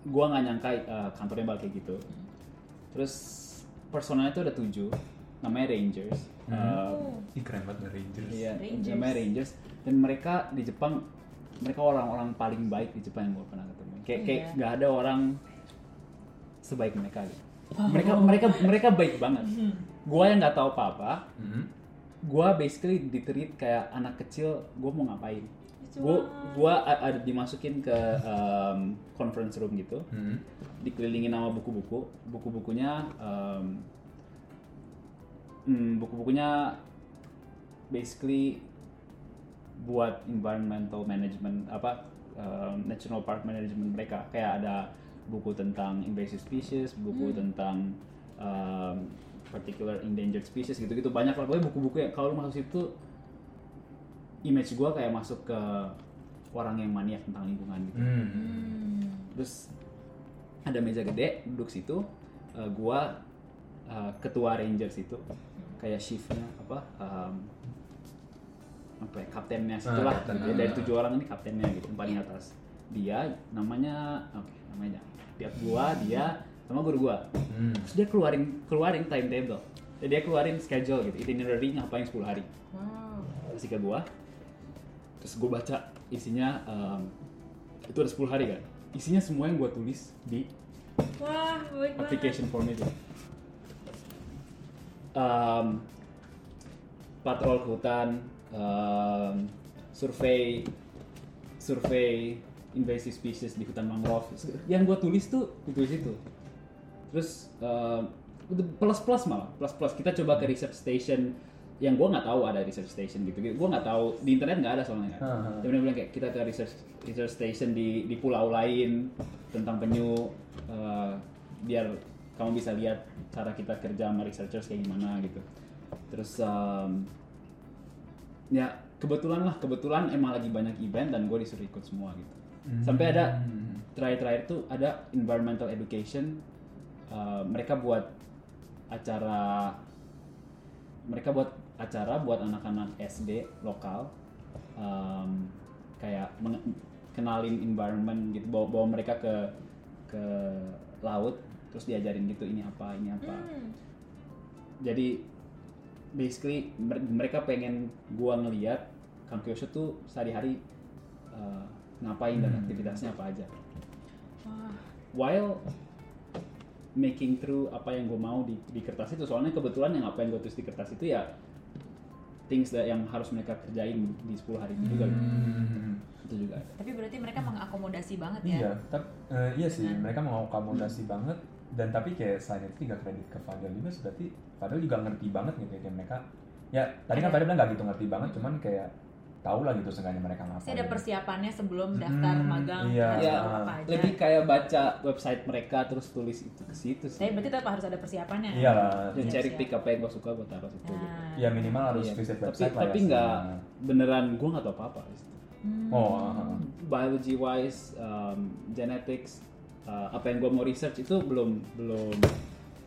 Speaker 2: gue nggak nyangka eh, kantornya bakal kayak gitu terus personalnya itu ada tujuh namanya Rangers
Speaker 1: Hmm.
Speaker 3: Oh.
Speaker 1: Ih, keren banget Rangers
Speaker 2: Iya,
Speaker 3: Rangers.
Speaker 2: namanya Rangers dan mereka di Jepang mereka orang-orang paling baik di Jepang yang gue pernah ketemu. Kayak kayak nggak ada orang sebaik mereka gitu. Mereka mereka mereka baik banget. Gua yang nggak tahu apa-apa,
Speaker 1: Hmm.
Speaker 2: gua basically diterit kayak anak kecil. Gue mau ngapain?
Speaker 3: Lucu
Speaker 2: Gua gua ada dimasukin ke um, conference room gitu,
Speaker 1: Hmm.
Speaker 2: dikelilingin sama buku-buku. Buku-bukunya um, hmm, buku-bukunya basically buat environmental management apa um, national park management mereka. Kayak ada buku tentang invasive species buku tentang um, particular endangered species gitu-gitu. Banyak lah. Pokoknya buku-buku yang kalau lu masuk situ image gua kayak masuk ke orang yang maniak tentang lingkungan gitu
Speaker 1: Hmm.
Speaker 3: Hmm.
Speaker 2: terus ada meja gede duduk situ eh, gua eh, ketua rangers itu kayak shiftnya apa um, apa ya, kaptennya situlah
Speaker 1: kapten.
Speaker 2: gitu ya. dari tujuh orang ini kaptennya gitu yang paling atas dia namanya oke namanya dia gua dia sama guru gua
Speaker 1: Hmm.
Speaker 2: terus dia keluarin keluarin timetable jadi dia keluarin schedule gitu itinerary ngapain 10 hari
Speaker 3: Wow.
Speaker 2: kasih ke gua terus gua baca isinya em, itu ada 10 hari kan isinya semua yang gua tulis di
Speaker 3: Wah, baik
Speaker 2: application form itu. Em, patrol ke hutan em, survei survei invasive species di hutan mangrove. Yang gua tulis tuh ditulis itu. Terus itu plus plus malah plus plus kita coba ke research station yang gua nggak tahu ada research station gitu. Gua nggak tahu di internet nggak ada soalnya. Kan dia bilang kayak kita ke research research station di di pulau lain tentang penyu eh, biar kamu bisa lihat cara kita kerja sama researchers kayak gimana gitu. Terus em, ya kebetulan lah kebetulan emang lagi banyak event dan gue disuruh ikut semua gitu. Sampai ada terakhir-terakhir tuh ada environmental education eh, mereka buat acara mereka buat acara buat anak-anak SD lokal em, kayak kenalin environment gitu bawa, bawa mereka ke ke laut terus diajarin gitu ini apa ini apa
Speaker 3: Hmm.
Speaker 2: jadi basically mer- mereka pengen gua ngeliat Kang Kyosho tuh sehari-hari uh, ngapain dan
Speaker 1: Hmm.
Speaker 2: aktivitasnya apa aja
Speaker 3: Wah.
Speaker 2: while making through apa yang gue mau di, di kertas itu soalnya kebetulan yang apa yang gue tulis di kertas itu ya things that yang harus mereka kerjain di 10 hari itu juga gitu.
Speaker 1: Hmm.
Speaker 2: itu juga ada
Speaker 3: Tapi berarti mereka mengakomodasi banget ya.
Speaker 1: Iya, tapi eh, iya sih,
Speaker 3: Dengan-
Speaker 1: mereka mengakomodasi banget dan tapi kayak selain itu juga kredit ke Fadel juga berarti Fadel juga ngerti banget gitu ya kayak mereka ya tadi kan. Fadel bilang nggak gitu ngerti banget cuman kayak tahu lah gitu seenggaknya mereka ngapain
Speaker 3: Pasti ada persiapannya sebelum daftar
Speaker 1: Hmm,
Speaker 3: magang
Speaker 1: iya.
Speaker 2: ya
Speaker 3: apa aja.
Speaker 2: lebih kayak baca website mereka terus tulis itu ke situ sih
Speaker 3: Tapi berarti tetap harus ada persiapannya.
Speaker 1: iya lah
Speaker 2: dan
Speaker 3: Iya,
Speaker 2: cherry
Speaker 3: siap.
Speaker 2: pick apa yang gue suka gue taruh situ gitu.
Speaker 3: Nah.
Speaker 1: ya minimal harus
Speaker 2: Iya,
Speaker 1: visit
Speaker 2: tapi
Speaker 1: website lah
Speaker 2: tapi
Speaker 1: ya
Speaker 2: nggak
Speaker 1: sebenarnya.
Speaker 2: beneran gue nggak tahu apa apa
Speaker 3: Hmm.
Speaker 1: oh ah, ah.
Speaker 2: biology wise um, genetics uh, apa yang gue mau research itu belum belum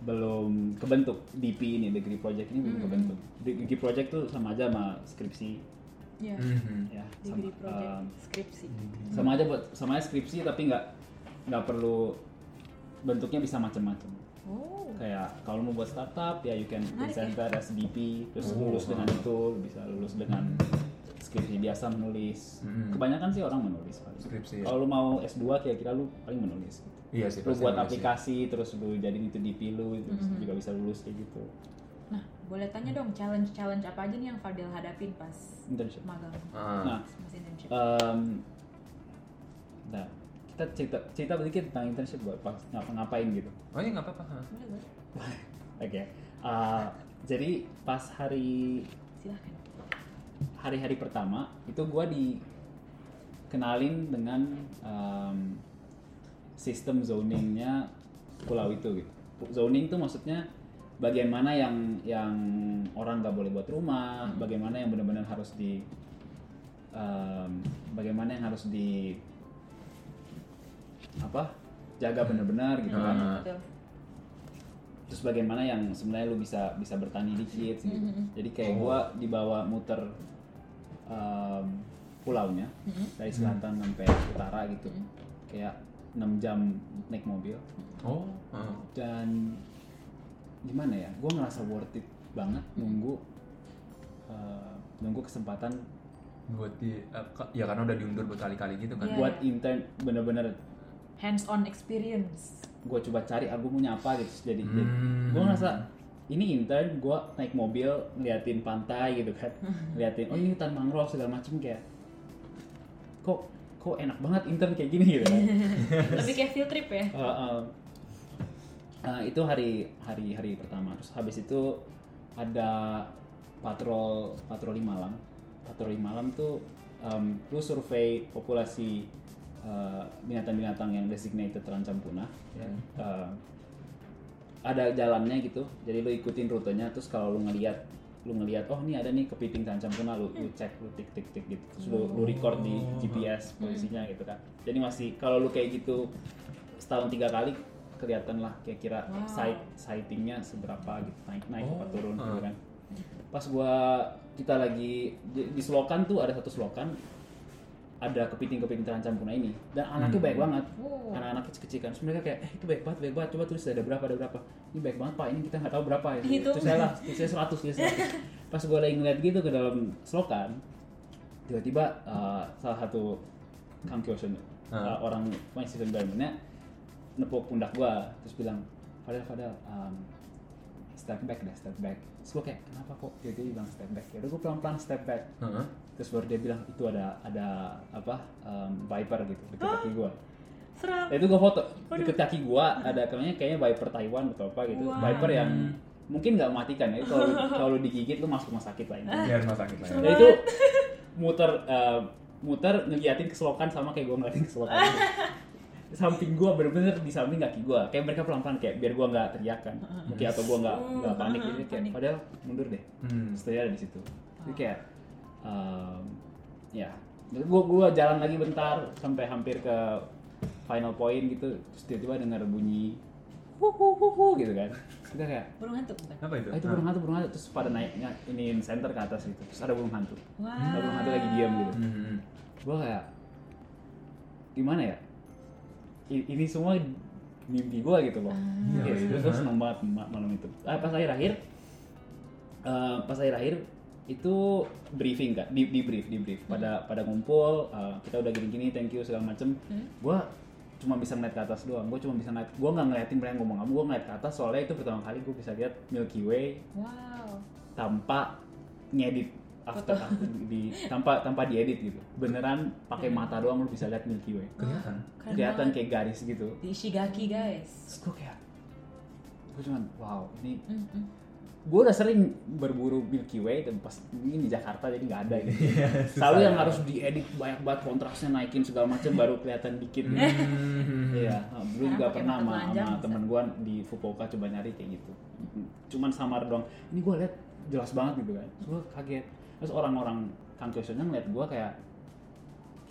Speaker 2: belum kebentuk DP ini degree project ini belum
Speaker 3: Hmm.
Speaker 2: kebentuk degree project tuh sama aja sama skripsi
Speaker 3: Iya.
Speaker 1: Mhm.
Speaker 2: ya
Speaker 3: Degree
Speaker 2: sama,
Speaker 3: project
Speaker 2: um,
Speaker 3: skripsi.
Speaker 2: sama aja buat sama aja skripsi tapi nggak nggak perlu bentuknya bisa macam-macam
Speaker 3: Oh.
Speaker 2: kayak kalau mau buat startup ya you can
Speaker 3: Menarik
Speaker 2: present that as DP terus
Speaker 1: Oh.
Speaker 2: lulus dengan itu bisa lulus dengan skripsi biasa menulis
Speaker 1: Mm-mm.
Speaker 2: kebanyakan sih orang menulis paling.
Speaker 1: Skripsi, ya.
Speaker 2: kalau lu mau S2 kira-kira lu paling menulis gitu.
Speaker 1: Iya sih.
Speaker 2: lu buat
Speaker 1: sih.
Speaker 2: aplikasi terus lu jadiin itu DP lu itu juga bisa lulus kayak gitu
Speaker 3: Nah, boleh tanya dong challenge-challenge apa aja nih yang Fadel hadapin pas
Speaker 2: internship
Speaker 3: magang
Speaker 1: Ah.
Speaker 2: nah
Speaker 3: internship?
Speaker 2: em, nah kita cerita cerita sedikit tentang internship buat pas ngapa ngapain gitu
Speaker 1: Oh iya nggak apa-apa. ha.
Speaker 3: Boleh, boleh. <laughs>
Speaker 2: oke Eh, jadi pas hari
Speaker 3: Silahkan.
Speaker 2: hari-hari pertama itu gua dikenalin dengan em, sistem zoningnya pulau itu gitu. Zoning itu maksudnya bagian mana yang yang orang nggak boleh buat rumah, bagaimana yang benar-benar harus di em, bagaimana yang harus di apa jaga benar-benar gitu kan.
Speaker 1: Ah.
Speaker 3: Betul.
Speaker 2: Terus bagaimana yang sebenarnya lu bisa bisa bertani dikit gitu. Jadi kayak
Speaker 1: Oh.
Speaker 2: gua dibawa muter em, pulaunya dari selatan sampai utara gitu. Kayak 6 jam naik mobil
Speaker 1: Oh. ah.
Speaker 2: dan gimana ya? Gua ngerasa worth it banget nunggu eh, nunggu kesempatan
Speaker 1: Buat di ka- ya karena udah diundur berkali-kali gitu kan.
Speaker 3: Iya.
Speaker 2: buat intern bener-bener
Speaker 3: Hands-on experience.
Speaker 2: gue coba cari aku punya apa gitu jadi,
Speaker 1: Hmm.
Speaker 2: gue ngerasa ini intern gue naik mobil ngeliatin pantai gitu kan <laughs> ngeliatin oh ini hutan mangrove segala macem kayak kok kok enak banget intern kayak gini gitu kan <laughs>
Speaker 3: Lebih kayak field trip ya.
Speaker 2: Uh, uh, uh, itu hari hari hari pertama. Terus habis itu ada patrol patroli malam. Patroli malam tuh um, lu survei populasi uh, binatang-binatang yang designated terancam punah. Ya. Uh, ada jalannya gitu. Jadi lu ikutin rutenya terus kalau lu ngelihat lu ngelihat oh ini ada nih kepiting terancam punah lu, lu cek lu tik tik tik gitu. Terus lu, lu record di GPS posisinya gitu kan. Jadi masih kalau lu kayak gitu setahun tiga kali kelihatan lah kira-kira
Speaker 3: Wow.
Speaker 2: sight sightingnya seberapa gitu naik naik
Speaker 1: Oh,
Speaker 2: apa turun gitu
Speaker 1: ah.
Speaker 2: kan. Pas gua kita lagi di, di selokan tuh ada satu selokan ada kepiting-kepiting terancam punah ini. Dan anaknya
Speaker 1: Hmm.
Speaker 2: baik banget.
Speaker 3: Oh.
Speaker 2: anak-anak kecil-kecil kan. Mereka kayak eh itu baik banget baik banget. Coba tulis ada berapa ada berapa. Ini baik banget pak. Ini kita nggak tahu berapa. Ya terus saya lah. Terus saya seratus 100 <laughs> pas gue lagi ngeliat gitu ke dalam selokan tiba-tiba uh, salah satu Kang Kyosun uh, orang mahasiswa environmentnya nepuk pundak gua terus bilang Fadel Fadel um, step back deh step back. Terus gue kayak kenapa kok? Dia dia bilang step back. Ya udah gue pelan-pelan step back.
Speaker 1: Heeh.
Speaker 2: terus baru dia bilang itu ada ada apa um, viper gitu deket kaki. Ya, <gasps> itu gue foto deket kaki gua ada kayaknya kayaknya viper Taiwan atau apa gitu.
Speaker 3: Wow.
Speaker 2: viper yang mungkin nggak matikan ya kalau <laughs> kalau digigit lu masuk rumah sakit lah ini
Speaker 1: Biar rumah sakit lah ya.
Speaker 2: dan itu muter eh, muter ngeliatin ke selokan sama kayak gue ngeliatin ke selokan <laughs> samping gua bener-bener di samping kaki gua. Kayak mereka pelan-pelan kayak biar gua nggak teriak kan mungkin atau gua nggak nggak panik jadi kayak
Speaker 3: Panik.
Speaker 2: padahal mundur deh.
Speaker 1: Hmm.
Speaker 2: setelah ada di situ. Jadi kayak um, ya. Jadi gua gua jalan lagi bentar sampai hampir ke final point gitu. Terus tiba-tiba dengar bunyi hu hu hu hu gitu kan. Kita kayak
Speaker 3: Burung hantu bukan?
Speaker 1: Apa itu?
Speaker 2: ah, itu burung hantu burung hantu. Terus pada naik ini center ke atas gitu. Terus ada burung hantu.
Speaker 3: Wah.
Speaker 2: ada burung hantu lagi diam gitu.
Speaker 1: Hmm.
Speaker 2: gue kayak gimana ya ini semua mimpi gue gitu loh.
Speaker 1: Iya,
Speaker 2: Yes,
Speaker 1: iya.
Speaker 2: gue seneng banget ma- malam itu. Ah, pas akhir akhir eh, pas akhir akhir itu briefing kan di, di brief di brief. Pada pada ngumpul eh, kita udah gini gini thank you segala macem.
Speaker 3: Hmm.
Speaker 2: gue cuma bisa ngeliat ke atas doang. Gue cuma bisa ngeliat gue nggak ngeliatin mereka ngomong apa. Gue ngeliat ke atas soalnya itu pertama kali gue bisa lihat Milky Way
Speaker 3: Wow.
Speaker 2: tanpa ngedit after di tanpa tanpa diedit gitu beneran pakai mata doang lu bisa lihat Milky Way
Speaker 1: Kelihatan.
Speaker 3: Keren
Speaker 2: kelihatan
Speaker 3: banget.
Speaker 2: kayak garis gitu
Speaker 3: di Ishigaki guys.
Speaker 2: terus gue kayak gue cuman wow ini
Speaker 3: Mm, mm.
Speaker 2: gue udah sering berburu Milky Way dan pas ini di Jakarta jadi nggak ada gitu
Speaker 1: Iya,
Speaker 2: selalu yang harus diedit banyak banget kontrasnya naikin segala macam <laughs> baru kelihatan dikit gitu.
Speaker 1: Hmm.
Speaker 2: Iya, nah,
Speaker 3: Sekarang
Speaker 2: juga pernah sama, sama temen gue di Fukuoka coba nyari kayak gitu. Cuman samar doang. Ini gue liat jelas banget gitu kan. Gue kaget. Terus orang-orang Kang Kyosunnya ngeliat gue kayak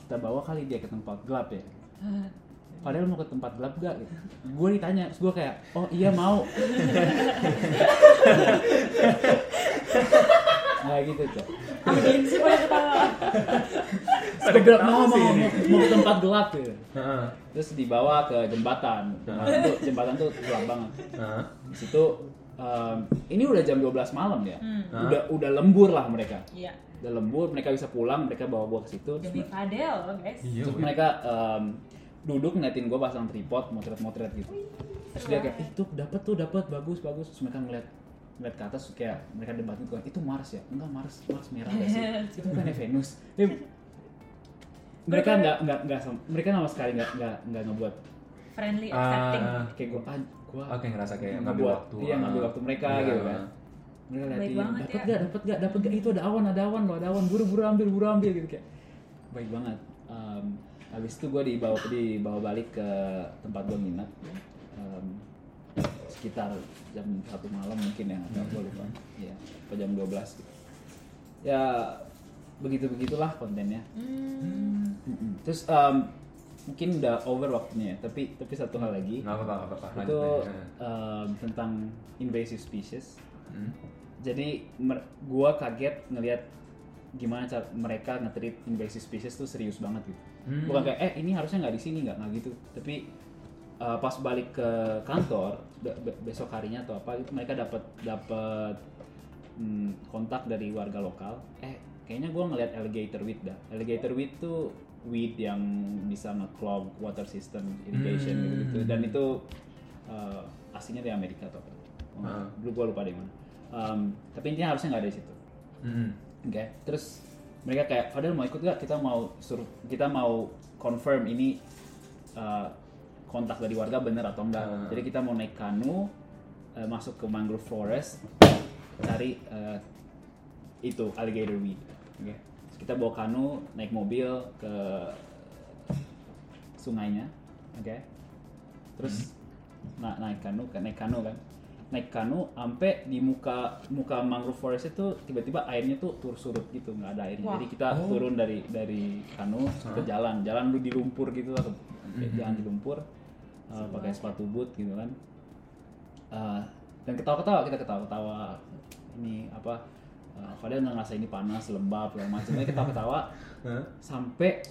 Speaker 2: kita bawa kali dia ke tempat gelap ya. <laughs> Padahal mau ke tempat gelap gak gitu. Gue ditanya, terus gue kayak, oh iya mau. <laughs> Nah gitu cok.
Speaker 3: Audiensnya pada ketawa.
Speaker 2: Gue bilang, mau, mau, mau, mau ke tempat gelap gitu.
Speaker 1: Heeh.
Speaker 2: Terus dibawa ke jembatan. Jembatan tuh, jembatan tuh gelap banget.
Speaker 1: Heeh.
Speaker 2: di situ um, ini udah jam 12 malam ya?
Speaker 3: Hmm.
Speaker 2: Udah udah lembur lah mereka.
Speaker 3: Iya.
Speaker 2: udah lembur mereka bisa pulang mereka bawa gua ke situ. Terus,
Speaker 3: Demi Fadel, guys.
Speaker 1: Iya.
Speaker 2: terus mereka um, duduk ngeliatin gua pasang tripod motret-motret gitu. Terus dia kayak itu dapat tuh dapat bagus bagus. Terus mereka ngeliat ngeliat ke atas kayak mereka debat gitu itu Mars ya? Enggak Mars Mars merah gak sih? <laughs> Itu bukan Venus. Mereka nggak nggak nggak mereka sama sekali nggak nggak nggak ngebuat
Speaker 3: Friendly,
Speaker 1: Ah,
Speaker 3: accepting.
Speaker 2: kayak gua ah, gua
Speaker 1: Oke ngerasa kayak
Speaker 2: ngebuat-
Speaker 1: ngambil waktu.
Speaker 2: iya ngambil waktu mereka
Speaker 1: Iya.
Speaker 2: gitu kan mereka
Speaker 3: banget
Speaker 2: dapat
Speaker 3: ya.
Speaker 2: gak dapat gak dapat gak itu ada awan ada awan loh ada awan buru buru ambil buru ambil gitu kayak baik banget Em, habis itu gue dibawa dibawa balik ke tempat gue minat Em, sekitar jam satu malam mungkin ya atau gue lupa ya atau jam 12 gitu ya begitu begitulah kontennya
Speaker 3: Hmm.
Speaker 2: Mm-mm. terus em, mungkin udah over waktunya ya. Tapi tapi satu hal lagi.
Speaker 1: Nggak apa-apa, apa-apa.
Speaker 2: itu em, tentang invasive species.
Speaker 1: Hmm.
Speaker 2: jadi gua kaget ngelihat gimana cara mereka nge-treat invasive species tuh serius banget gitu.
Speaker 1: Hmm.
Speaker 2: bukan kayak eh ini harusnya nggak di sini nggak nggak gitu. Tapi uh, pas balik ke kantor be- be- besok harinya atau apa itu mereka dapat dapat hmm, kontak dari warga lokal. Eh kayaknya gua ngelihat alligator weed dah. Alligator weed tuh weed yang bisa nge-clog water system irrigation
Speaker 1: Hmm.
Speaker 2: gitu, gitu dan itu uh, aslinya dari Amerika atau apa
Speaker 1: Ah.
Speaker 2: dulu gua lupa di mana Um, tapi intinya harusnya nggak ada di situ
Speaker 1: Hmm.
Speaker 2: Oke, terus mereka kayak, padahal mau ikut gak? Kita mau suruh, kita mau confirm ini uh, kontak dari warga bener atau enggak.
Speaker 1: Hmm.
Speaker 2: Jadi kita mau naik kanu, uh, masuk ke mangrove forest, cari uh, itu alligator weed. Oke, Terus kita bawa kanu, naik mobil ke sungainya, oke. Terus na- naik kanu, naik kanu kan? Naik kanu sampai di muka muka mangrove forest itu tiba-tiba airnya tuh tur surut gitu nggak ada airnya.
Speaker 3: Wah.
Speaker 2: jadi kita
Speaker 1: Oh.
Speaker 2: turun dari dari kanu ke jalan. Jalan lu di lumpur gitu atau kayak jalan di lumpur uh, pakai sepatu boot gitu kan. Uh, dan ketawa-ketawa kita ketawa-ketawa ini apa uh, padahal nggak ngerasa ini panas lembab segala macam ketawa-ketawa <laughs>
Speaker 1: Hah?
Speaker 2: sampai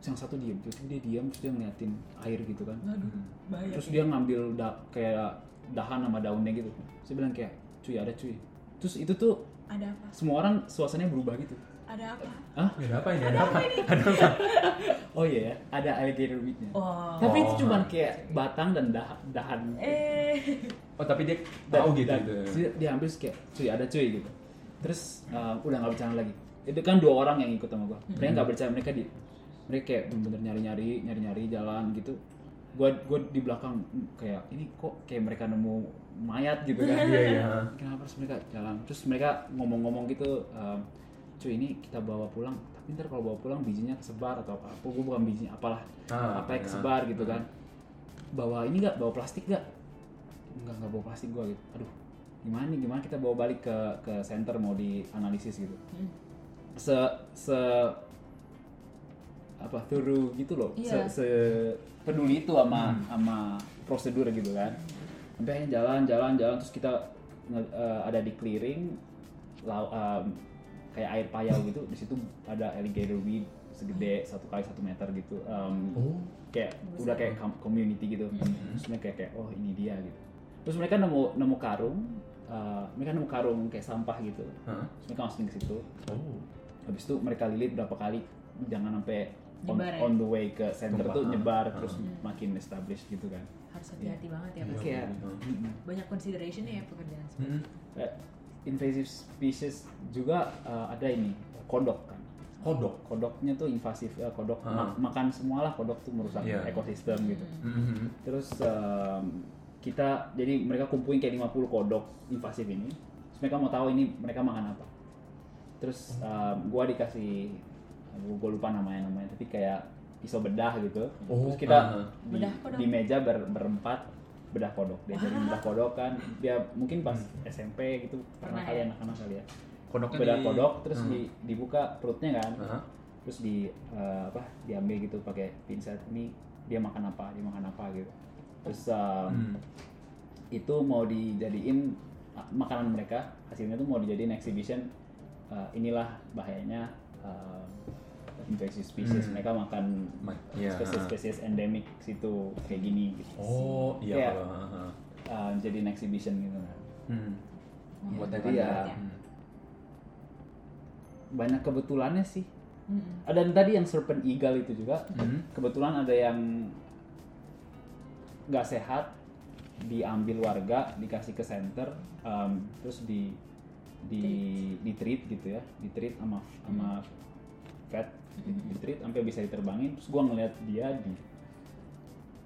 Speaker 2: yang satu diem terus dia diam terus dia ngeliatin air gitu kan
Speaker 3: Aduh, bahaya.
Speaker 2: terus dia ngambil da kayak dahan sama daunnya gitu saya bilang kayak cuy ada cuy terus itu tuh
Speaker 3: Ada apa?
Speaker 2: semua orang suasananya berubah gitu
Speaker 3: Ada apa?
Speaker 2: ah
Speaker 1: Ada apa ini? Ada apa? <laughs>
Speaker 2: oh iya ya ada alligator weednya
Speaker 3: Oh.
Speaker 2: tapi itu
Speaker 1: Oh.
Speaker 2: cuman kayak batang dan dah dahan
Speaker 3: Eh.
Speaker 1: Oh tapi dia
Speaker 2: dan,
Speaker 1: tahu gitu.
Speaker 2: dan
Speaker 1: gitu.
Speaker 2: dia, dia ambil kayak cuy ada cuy gitu terus uh, udah nggak bercanda lagi. Itu kan dua orang yang ikut sama gua. Mereka nggak percaya mereka di mereka kayak bener-bener nyari-nyari nyari-nyari jalan gitu. Gua gua di belakang "Hmm, kayak ini kok kayak mereka nemu mayat gitu kan?
Speaker 1: Iya iya.
Speaker 2: kenapa harus mereka jalan? Terus mereka ngomong-ngomong gitu um, cuy ini kita bawa pulang. Tapi ntar kalau bawa pulang bijinya kesebar atau apa apa gue bukan bijinya apalah
Speaker 1: Ah,
Speaker 2: apa yang
Speaker 1: iya.
Speaker 2: kesebar gitu kan. Bawa ini nggak? Bawa plastik nggak? Nggak nggak bawa plastik gua gitu. Aduh gimana nih gimana kita bawa balik ke ke center mau dianalisis gitu.
Speaker 3: Hmm.
Speaker 2: se se apa thorough gitu loh.
Speaker 3: Iya.
Speaker 2: se, se peduli itu sama sama prosedur gitu kan. Sampai jalan jalan jalan terus kita eh, ada di clearing lau- em, kayak air payau gitu. Di situ ada alligator weed segede satu kali satu meter gitu. Em,
Speaker 1: Oh.
Speaker 2: kayak udah kayak com- community gitu. Terus mereka kayak, kayak oh ini dia gitu. Terus mereka nemu nemu karung eh, mereka nemu karung kayak sampah gitu
Speaker 1: Hah?
Speaker 2: terus mereka masukin ke situ
Speaker 1: Oh.
Speaker 2: habis itu mereka lilit berapa kali jangan sampai on,
Speaker 3: Nyebar ya?
Speaker 2: on the way ke center
Speaker 1: Tumpah.
Speaker 2: tuh nyebar
Speaker 1: Ah.
Speaker 2: terus makin established gitu kan
Speaker 3: Harus hati-hati banget ya,
Speaker 1: Iya.
Speaker 2: Kayak
Speaker 1: betul.
Speaker 2: mm-mm.
Speaker 3: Banyak consideration ya pekerjaan.
Speaker 1: Hmm.
Speaker 2: Kayak invasive species juga eh, ada ini kodok kan
Speaker 1: Kodok.
Speaker 2: kodoknya tuh invasif eh, kodok
Speaker 1: Ah.
Speaker 2: ma- makan semua lah kodok tuh merusak
Speaker 1: Iya.
Speaker 2: ekosistem gitu
Speaker 1: Hmm.
Speaker 2: terus em, kita jadi mereka kumpulin kayak 50 kodok invasif ini. Terus mereka mau tahu ini mereka makan apa. Terus em, gua dikasih gua lupa namanya namanya tapi kayak pisau bedah gitu.
Speaker 1: Oh,
Speaker 2: terus kita
Speaker 1: ah.
Speaker 2: di,
Speaker 3: Bedah kodok.
Speaker 2: di meja ber- berempat bedah kodok. Dia jadi bedah kodok kan. Dia mungkin pas SMP gitu pernah kali
Speaker 3: ya?
Speaker 2: anak-anak kali ya
Speaker 1: Kodoknya
Speaker 2: bedah
Speaker 1: di-
Speaker 2: kodok terus
Speaker 1: Hmm.
Speaker 2: di, dibuka perutnya kan.
Speaker 1: Hah?
Speaker 2: terus di eh, apa diambil gitu pakai pinset ini dia makan apa dia makan apa gitu terus um,
Speaker 1: Hmm.
Speaker 2: itu mau dijadiin uh, makanan mereka hasilnya tuh mau dijadiin exhibition uh, inilah bahayanya uh, invasive species
Speaker 1: Hmm.
Speaker 2: mereka makan
Speaker 1: Ma- iya,
Speaker 2: spesies-spesies endemik situ kayak gini gitu
Speaker 1: Oh iya
Speaker 2: Kayak-
Speaker 1: kalau. ah, ah.
Speaker 2: Uh, jadiin exhibition gitu kan
Speaker 1: Hmm.
Speaker 3: Hmm.
Speaker 1: Buat
Speaker 2: Jadi ya-
Speaker 3: ya.
Speaker 1: Hmm.
Speaker 2: banyak kebetulannya sih
Speaker 3: Mm-mm.
Speaker 2: ada tadi yang serpent eagle itu juga
Speaker 1: Hmm.
Speaker 2: kebetulan ada yang nggak sehat diambil warga dikasih ke center um, terus di di di treat gitu ya di treat sama sama vet di, di treat sampai bisa diterbangin terus gua ngeliat dia di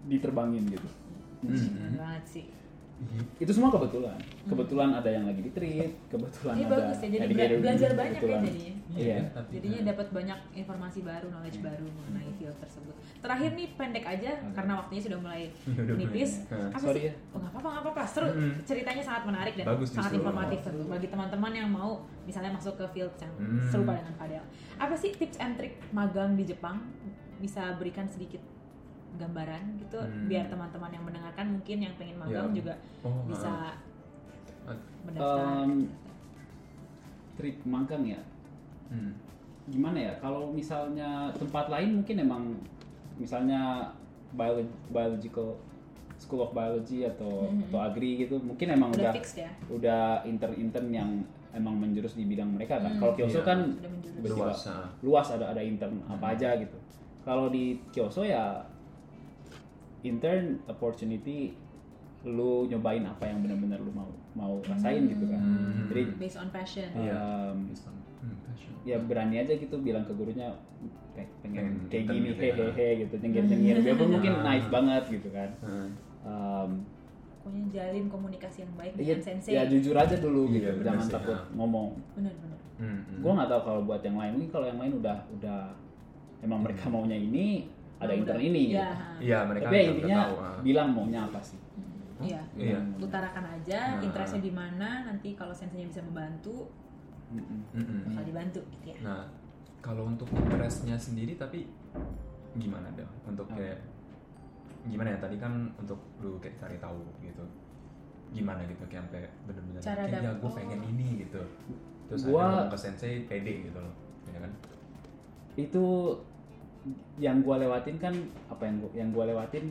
Speaker 2: diterbangin gitu
Speaker 1: Hmm.
Speaker 3: Banget sih.
Speaker 2: Itu semua kebetulan kebetulan ada yang lagi di treat kebetulan
Speaker 3: Ini
Speaker 2: ada
Speaker 3: bagus ya, jadi bela- belajar banyak ya
Speaker 2: kebetulan.
Speaker 3: jadinya.
Speaker 2: iya
Speaker 1: tapi-
Speaker 3: Jadinya dapat banyak informasi baru, knowledge baru mengenai field tersebut. Terakhir nih pendek aja karena waktunya sudah mulai <laughs>
Speaker 1: Udah
Speaker 3: nipis.
Speaker 1: mulai.
Speaker 3: Apa
Speaker 2: Sorry
Speaker 3: sih?
Speaker 2: ya.
Speaker 3: Oh, nggak apa-apa, nggak apa-apa. Seru.
Speaker 1: Mm-mm.
Speaker 3: Ceritanya sangat menarik dan
Speaker 1: Bagus
Speaker 3: sangat informatif tentu bagi teman-teman yang mau misalnya masuk ke field yang
Speaker 1: Hmm.
Speaker 3: serupa dengan Fadel. Apa sih tips and trick magang di Jepang? Bisa berikan sedikit gambaran gitu
Speaker 1: Hmm.
Speaker 3: biar teman-teman yang mendengarkan mungkin yang pengen magang
Speaker 1: Ya.
Speaker 3: juga
Speaker 1: Oh,
Speaker 3: bisa
Speaker 1: ah.
Speaker 3: mendaftar.
Speaker 2: Um, trik magang ya
Speaker 1: Hmm.
Speaker 2: gimana ya kalau misalnya tempat lain mungkin emang misalnya biolo- biological school of biology atau
Speaker 3: Mhm.
Speaker 2: atau agri gitu mungkin emang
Speaker 3: udah
Speaker 2: udah
Speaker 3: fix ya.
Speaker 2: udah intern intern yang emang menjurus di bidang mereka kan
Speaker 3: Hmm.
Speaker 2: kalau Kyoso
Speaker 1: Iya.
Speaker 2: kan.
Speaker 1: Luas.
Speaker 2: luas ada ada intern
Speaker 1: Hmm.
Speaker 2: apa aja gitu kalau di Kyoso ya intern opportunity lu nyobain apa yang benar-benar lu mau mau rasain gitu kan
Speaker 1: Hmm.
Speaker 2: jadi
Speaker 3: Based on passion.
Speaker 1: Iya.
Speaker 2: um,
Speaker 1: Hmm, passion.
Speaker 2: ya berani aja gitu bilang ke gurunya "Pe- pengen
Speaker 1: Pengen
Speaker 2: kayak gini
Speaker 1: gitu ya."
Speaker 2: hehehe gitu nyengir nyengir biarpun mungkin
Speaker 1: Ah.
Speaker 2: naif banget gitu kan
Speaker 1: Hmm.
Speaker 2: um,
Speaker 3: Pokoknya jalin komunikasi yang baik
Speaker 2: iya,
Speaker 3: dengan sensei.
Speaker 2: ya jujur aja dulu
Speaker 1: Iya,
Speaker 2: gitu
Speaker 1: bener
Speaker 2: jangan
Speaker 1: sih,
Speaker 2: takut
Speaker 1: ya.
Speaker 2: ngomong
Speaker 3: Benar-benar.
Speaker 1: Hmm, hmm.
Speaker 2: gua nggak tahu kalau buat yang lain mungkin kalau yang lain udah udah emang mereka maunya ini ada
Speaker 3: Oh,
Speaker 2: intern ini
Speaker 3: Iya.
Speaker 2: gitu.
Speaker 1: Iya, mereka
Speaker 2: tapi ya intinya
Speaker 1: tahu, ah.
Speaker 2: bilang maunya apa sih
Speaker 3: Iya.
Speaker 1: Iya.
Speaker 3: Utarakan aja
Speaker 1: Nah.
Speaker 3: interestnya di mana, nanti kalau senseinya bisa membantu.
Speaker 1: Hmm, hmm.
Speaker 3: bakal dibantu gitu ya.
Speaker 1: Nah, kalau untuk interestnya sendiri tapi gimana dong? Untuk kayak gimana ya tadi kan untuk lu kayak cari tahu gitu. Gimana gitu kayak sampai bener-bener "Oke, ya gue
Speaker 3: oh.
Speaker 1: pengen ini gitu. Terus
Speaker 2: Gua-
Speaker 1: akhirnya ke sensei pede gitu loh. Ya kan?
Speaker 2: itu yang gua lewatin kan apa yang gua, yang gua lewatin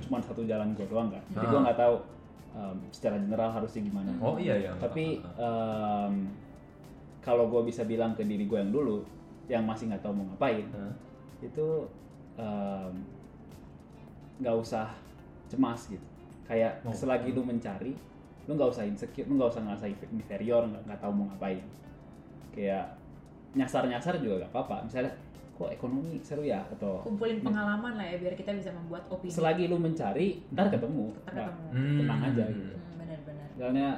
Speaker 2: cuma satu jalan gua doang kan jadi
Speaker 1: Ah.
Speaker 2: gua nggak tahu um, secara general harusnya gimana
Speaker 1: Oh iya ya.
Speaker 2: tapi
Speaker 1: Ah, ah,
Speaker 2: um, kalau gue bisa bilang ke diri gue yang dulu yang masih nggak tahu mau ngapain
Speaker 1: ah.
Speaker 2: itu um, nggak usah cemas gitu kayak
Speaker 1: Oh.
Speaker 2: selagi lu mencari lu nggak usah insecure lu nggak usah ngerasa inferior nggak tahu mau ngapain kayak nyasar nyasar juga gak apa-apa misalnya kok ekonomi seru ya atau
Speaker 3: Kumpulin pengalaman lah ya biar kita bisa membuat opini.
Speaker 2: selagi lu mencari ntar ketemu.
Speaker 3: Ntar ketemu.
Speaker 1: Hmm.
Speaker 2: tenang aja gitu.
Speaker 3: Hmm, benar-benar.
Speaker 2: misalnya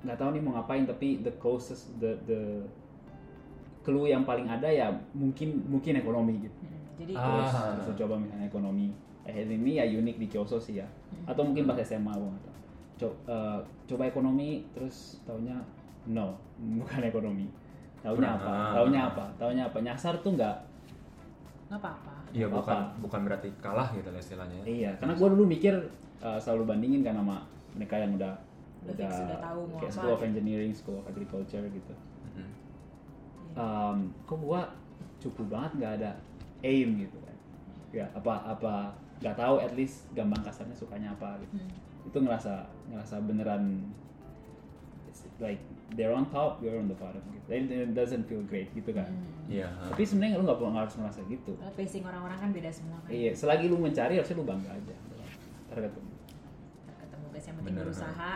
Speaker 2: nggak tahu nih mau ngapain tapi the closest the the clue yang paling ada ya mungkin mungkin ekonomi gitu.
Speaker 3: Hmm, Jadi
Speaker 1: Ah.
Speaker 2: terus, terus coba misalnya ekonomi. Eh ini ya unik di Kyoso sih ya. Atau mungkin pas SMA gua nggak tahu. Eh, coba ekonomi terus taunya no <laughs> bukan ekonomi. Taunya apa? Taunya apa? Taunya apa? Nyasar tuh nggak
Speaker 3: nggak apa-apa.
Speaker 1: Iya
Speaker 2: Apa-apa.
Speaker 1: bukan bukan berarti kalah gitu lah istilahnya.
Speaker 2: iya karena gua dulu mikir eh, selalu bandingin kan sama mereka yang udah
Speaker 3: Udah udah tahu mau
Speaker 2: kayak
Speaker 3: apa
Speaker 2: School of
Speaker 3: gitu.
Speaker 2: Engineering, School of Agriculture gitu.
Speaker 3: Iya.
Speaker 2: um, kok gua cukup banget nggak ada aim gitu kan ya apa apa nggak tahu at least gampang kasarnya sukanya apa gitu
Speaker 3: Hmm.
Speaker 2: itu ngerasa ngerasa beneran like they're on top you're on the bottom gitu it doesn't feel great gitu kan
Speaker 3: Hmm.
Speaker 1: Iya. ah.
Speaker 2: tapi sebenarnya lu nggak harus merasa gitu
Speaker 3: Karena pacing orang-orang kan beda semua kan.
Speaker 2: iya selagi lu mencari harusnya lu bangga aja ntar ketemu
Speaker 3: ketemu guys yang penting
Speaker 1: Bener,
Speaker 3: berusaha,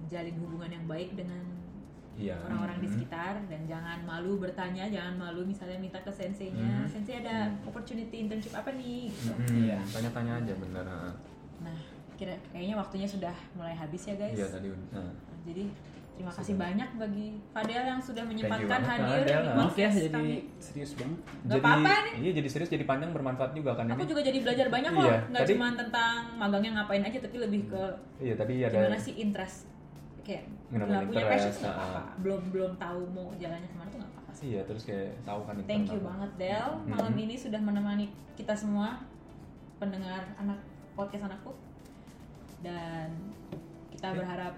Speaker 3: menjalin hubungan yang baik dengan
Speaker 1: Iya.
Speaker 3: orang-orang di
Speaker 1: Mm-mm.
Speaker 3: sekitar dan jangan malu bertanya, jangan malu misalnya minta ke senseinya,
Speaker 1: Mhm.
Speaker 3: sensei ada opportunity internship apa nih? Gitu.
Speaker 1: Mm-mm.
Speaker 2: Iya.
Speaker 1: Tanya-tanya aja bener. ah.
Speaker 3: Nah, kira kayaknya waktunya sudah mulai habis ya guys.
Speaker 1: Iya tadi. Nah.
Speaker 3: Jadi terima kasih banyak bagi Fadel yang sudah menyempatkan hadir
Speaker 1: Fadel.
Speaker 3: di
Speaker 1: Maaf
Speaker 2: maaf ya
Speaker 3: podcast
Speaker 2: jadi
Speaker 3: kami.
Speaker 2: serius banget
Speaker 3: Nggak
Speaker 1: Jadi-
Speaker 3: apa-apa nih.
Speaker 1: Iya jadi serius jadi panjang bermanfaat juga kan
Speaker 3: Aku
Speaker 1: ini.
Speaker 3: juga jadi belajar banyak kok,
Speaker 1: Iya,
Speaker 3: nggak
Speaker 1: tadi-
Speaker 3: cuma tentang magangnya ngapain aja, tapi lebih ke
Speaker 1: Iya tadi ada.
Speaker 3: gimana sih interest kayak nggak punya
Speaker 1: interest,
Speaker 3: passion nggak
Speaker 1: ah.
Speaker 3: apa-apa, belum belum tahu mau jalannya ke mana tuh nggak apa-apa sih.
Speaker 1: Iya terus kayak tahu kan.
Speaker 3: Thank you
Speaker 1: apa.
Speaker 3: banget Del, malam
Speaker 1: Mhm.
Speaker 3: ini sudah menemani kita semua pendengar anak podcast anakku dan kita berharap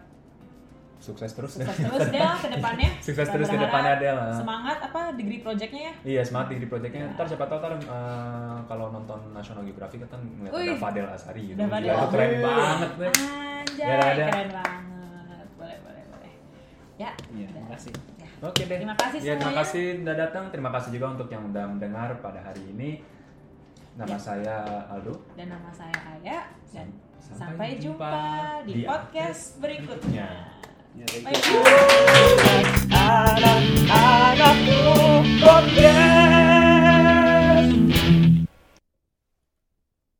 Speaker 1: Sukses terus.
Speaker 3: sukses terus Del ke depannya. <laughs>
Speaker 1: Sukses terus ke depannya Del. ah.
Speaker 3: Semangat apa degree projectnya ya?
Speaker 1: Iya semangat di projectnya.
Speaker 3: Ya.
Speaker 1: Ntar siapa tahu ntar eh, kalau nonton National Geographic kan ngeliat
Speaker 3: Wih.
Speaker 1: ada Fadel Asari gitu.
Speaker 3: Fadel.
Speaker 1: Itu keren banget deh.
Speaker 3: Anjay,
Speaker 1: ada.
Speaker 3: keren banget. Boleh, boleh.
Speaker 2: kasih.
Speaker 3: Ya.
Speaker 1: Oke deh.
Speaker 3: Terima kasih
Speaker 1: Ya, terima
Speaker 3: semuanya.
Speaker 1: kasih udah datang. Terima kasih juga untuk yang udah mendengar pada hari ini. Nama
Speaker 3: Ya.
Speaker 1: saya Aldo.
Speaker 3: Dan nama saya Aya dan
Speaker 1: Sampai
Speaker 3: sampai,
Speaker 1: jumpa
Speaker 3: jumpa di
Speaker 1: di
Speaker 3: podcast berikutnya.
Speaker 4: Yeah,